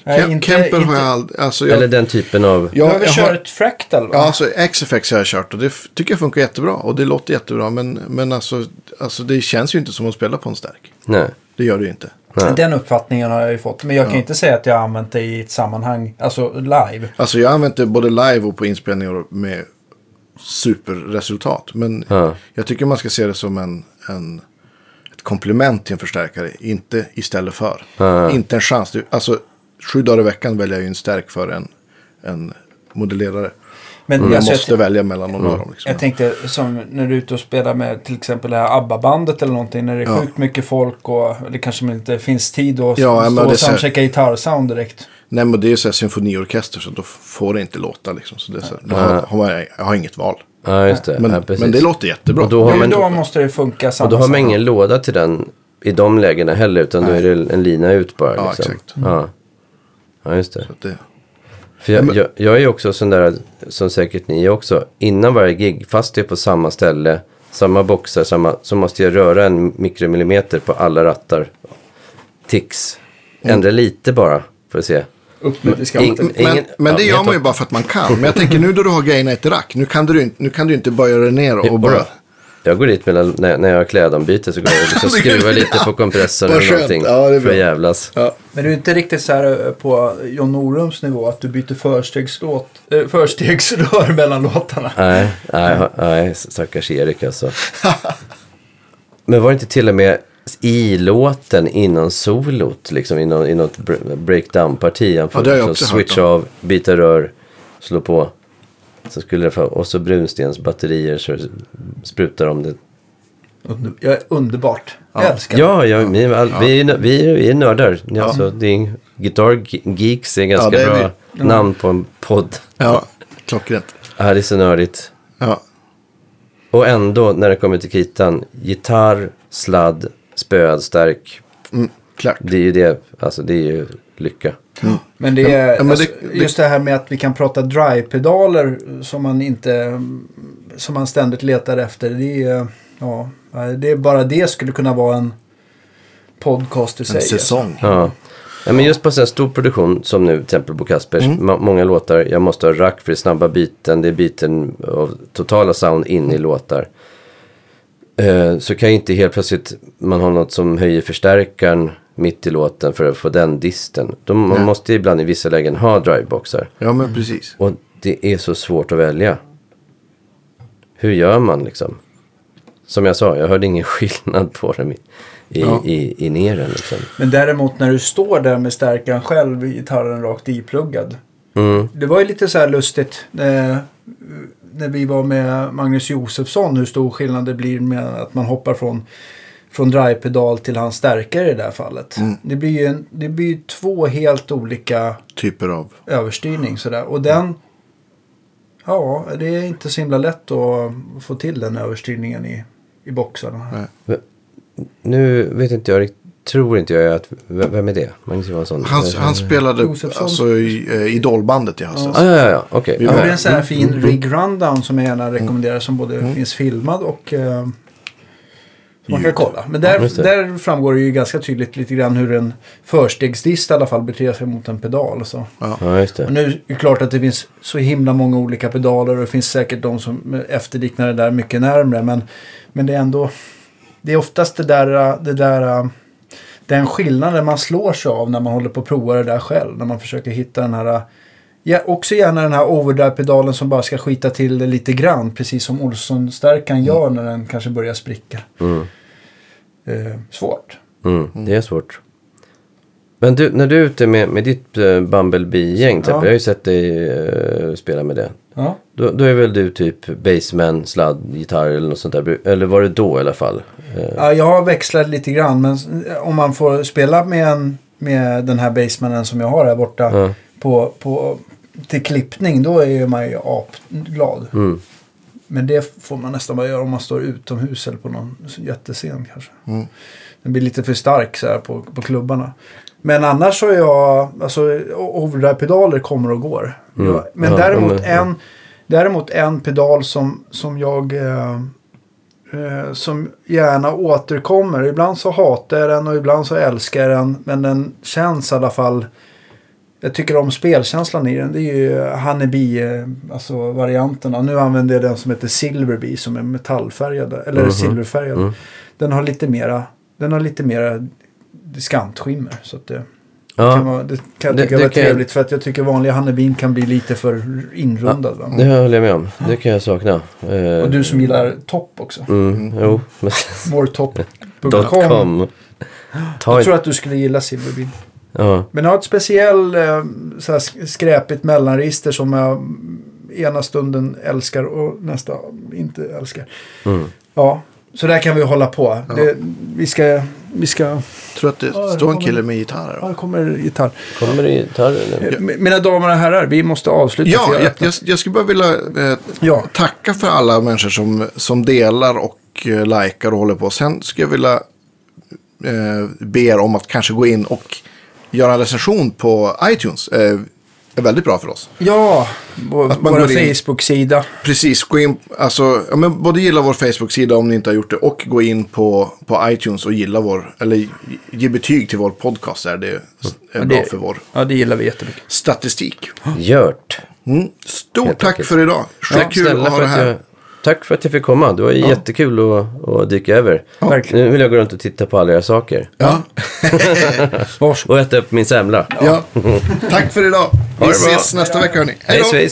Nej, Kem- inte- Kemper inte- har jag aldrig... Alltså jag, Eller den typen av... Du jag, har väl jag har- kört Fractal va? Ja, alltså XFX har jag kört och det tycker jag funkar jättebra. Och det låter jättebra. Men, men alltså, alltså det känns ju inte som att spela på en stärk. Nej. Det gör det ju inte. Nej. Den uppfattningen har jag ju fått. Men jag kan ju inte säga att jag har använt det i ett sammanhang, alltså live. Alltså jag har använt det både live och på inspelningar med superresultat. Men Ja. jag tycker man ska se det som en, en, ett komplement till en förstärkare. Inte istället för. Ja. Inte en chans. Alltså sju dagar i veckan väljer jag ju en stärk för en, en modellerare. Men Jag alltså, måste jag, välja mellan någon av dem. Liksom. jag tänkte som när du är ute och spelar med till exempel det här ABBA-bandet eller någonting. När det är Ja. sjukt mycket folk och det kanske inte finns tid att Ja, stå och här- soundchecka gitarrsound direkt. Nej men det är ju så här symfoniorkester så då får det inte låta liksom. Så det är så, då har, har man, jag har inget val. Ja, just det. Men, ja, men det låter jättebra. Och då har Ja, man- men då måste det funka samma Och då har man ingen låda till den i de lägena heller. Utan då är det en lina ut bara. Ja, liksom. exakt. Ja. Ja, just det. Så att det För jag, jag, jag är ju också sån där, som säkert ni är också, innan varje gig, fast det är på samma ställe, samma boxar, samma, så måste jag röra en mikromillimeter på alla rattar. Tix. Ändra lite bara, för att se. Upp med men, men ja, det gör man ju bara för att man kan. Men jag tänker nu då du har grejerna i ett rack. Nu kan du, inte- nu kan du inte böja dig ner och bara... Jag går dit mellan, när, när jag har klädombyte så går jag och liksom skruvar lite på kompressorn eller någonting. Ja, det är för att jävlas. Ja. Men du är inte riktigt så här eh, på John Norums nivå att du byter förstegslåt, äh, förstegsrör mellan låtarna. Nej, nej, nej, stackars Erik alltså. Men var det inte till och med i låten innan solot, liksom i, något, i något br- breakdown-parti? Han får Ja, liksom switcha av, byta rör, slå på. Så skulle det få, och så brunstens batterier så sprutar de det. Under, jag är underbart. Jag älskar det. Ja, ja, Vi, all, vi, vi, är, vi är nördar. Alltså, det är, Guitar Ge- Geeks är ganska det är bra namn på en podd. Ja, klockrent. Ja, det är så nördigt. Ja. Och ändå, när det kommer till kritan, gitarr, sladd, spöad, stark. Mm, klart. Det är ju det, alltså det är ju lycka. Men det är Ja, men alltså, det- det- just det här med att vi kan prata dry-pedaler som man inte som man ständigt letar efter. Det är, ja, det är bara det skulle kunna vara en podcast i sig. En säsong. Ja. ja, men just på en stor produktion som nu till exempel på Kaspers, ma- många låtar, jag måste ha rack för det snabba byten, det är byten av totala sound in i låtar. Eh, så kan ju inte helt plötsligt man ha något som höjer förstärkaren mitt i låten för att få den disten. De, man Nej. måste ibland i vissa lägen ha driveboxar. Ja, men precis. Och det är så svårt att välja. Hur gör man liksom? Som jag sa, jag hörde ingen skillnad på dem i, i, Ja. i, i neren liksom. Men däremot när du står där med stärkaren själv, gitarren rakt ipluggad. Mm. Det var ju lite så här lustigt. Eh, när vi var med Magnus Josefsson. Hur stor skillnad det blir med att man hoppar från, från drivepedal till hans stärkare i det här fallet. Det blir ju en, det blir ju två helt olika Typer av. överstyrning. Sådär. Och den... Ja, det är inte så himla lätt att få till den överstyrningen i, i boxarna. Nej. Nu vet inte jag riktigt, tror inte jag att, vem är det? Magnus Johansson? Han, han spelade Josefsson. alltså, i eh, Idolbandet i höstas. Ah, ja, ja, ja. Vi var- det är en sån här fin rig rundown som jag gärna rekommenderar som både finns filmad och eh, som man kan kolla. Men där, det. där framgår det ju ganska tydligt lite grann hur en förstegsdist i alla fall beter sig mot en pedal. Så. ja, just Och nu är det klart att det finns så himla många olika pedaler och det finns säkert de som efterliknar det där mycket närmre. Men, men det är ändå, det är oftast det där, det där, den skillnaden man slår sig av när man håller på att prova det där själv. När man försöker hitta den här, ja, också gärna den här overdrive-pedalen som bara ska skita till det lite grann. Precis som Olsson-stärkan gör när den kanske börjar spricka. Mm. Eh, svårt. Mm, det är svårt. Men du, när du är ute med, med ditt uh, Bumblebee-gäng, typ, Ja. jag har ju sett dig eh, spela med det. Ja. Då, då är väl du typ bassman, sladd, gitarr eller något sånt där. Eller var det då i alla fall? Eh, Ja, jag har växlat lite grann men om man får spela med, en, med den här basemanen som jag har här borta Ja. på, på, till klippning då är man ju apglad. Mm. Men det får man nästan bara göra om man står utomhus eller på någon jättescen kanske. Mm. Den blir lite för stark så här på, på klubbarna. Men annars så är jag, alltså overdrive-pedaler kommer och går. Mm. Jag, men Ja, däremot, men- en, däremot en pedal som, som jag eh, eh, som gärna återkommer. Ibland så hatar jag den och ibland så älskar jag den. Men den känns i alla fall. Jag tycker om spelkänslan i den. Det är ju Honeybee, eh, alltså varianterna. Nu använder jag den som heter Silverbee som är metallfärgad. Eller Mhm. silverfärgad. Mm. Den har lite mera, den har lite mera diskantskimmer. Så att det, Ja. kan vara, det kan jag Det- tycka det var kan jag- trevligt. För att jag tycker vanliga Honeybeen kan bli lite för inrundad. va? Det håller jag med om. Det kan jag sakna. Eh, Och du som gillar topp också. Mm, jo. Moretop.com. .com. Ta Jag tror att du skulle gilla Silverbean. Ja. Men jag har ett speciell eh, så här skräpigt mellanregister som jag ena stunden älskar och nästa inte älskar. Mm. Ja, så där kan vi hålla på. Det, vi ska... Vi ska tror att det Ja, står en kille med gitarr här. ja, det kommer gitarr. Kommer det gitarr nu? Eh, Mina damer och herrar, vi måste avsluta. Ja, jag jag, jag skulle bara vilja eh, Ja. tacka för alla människor som, som delar och eh, likar och håller på. Sen skulle jag vilja eh, be er om att kanske gå in och göra en recension på iTunes är, är väldigt bra för oss. Ja, vår, Att man vår går in- Facebook-sida. Precis, gå in, alltså, ja, men både gilla vår Facebook-sida om ni inte har gjort det och gå in på, på iTunes och gilla vår, eller ge- betyg till vår podcast där. Det är Ja, bra det- för vår Ja, det gillar vi jättemycket. statistik. Gjort. Mm. Stort tack för idag. Tack Skitkul snälla att ha det att här. Tack för att jag fick komma. Det var jättekul att, att dyka över. Verkligen. Nu vill jag gå runt och titta på alla era saker. Ja. Och äta upp min semla. ja. Tack för idag. Vi ses nästa vecka hörni. Hej då.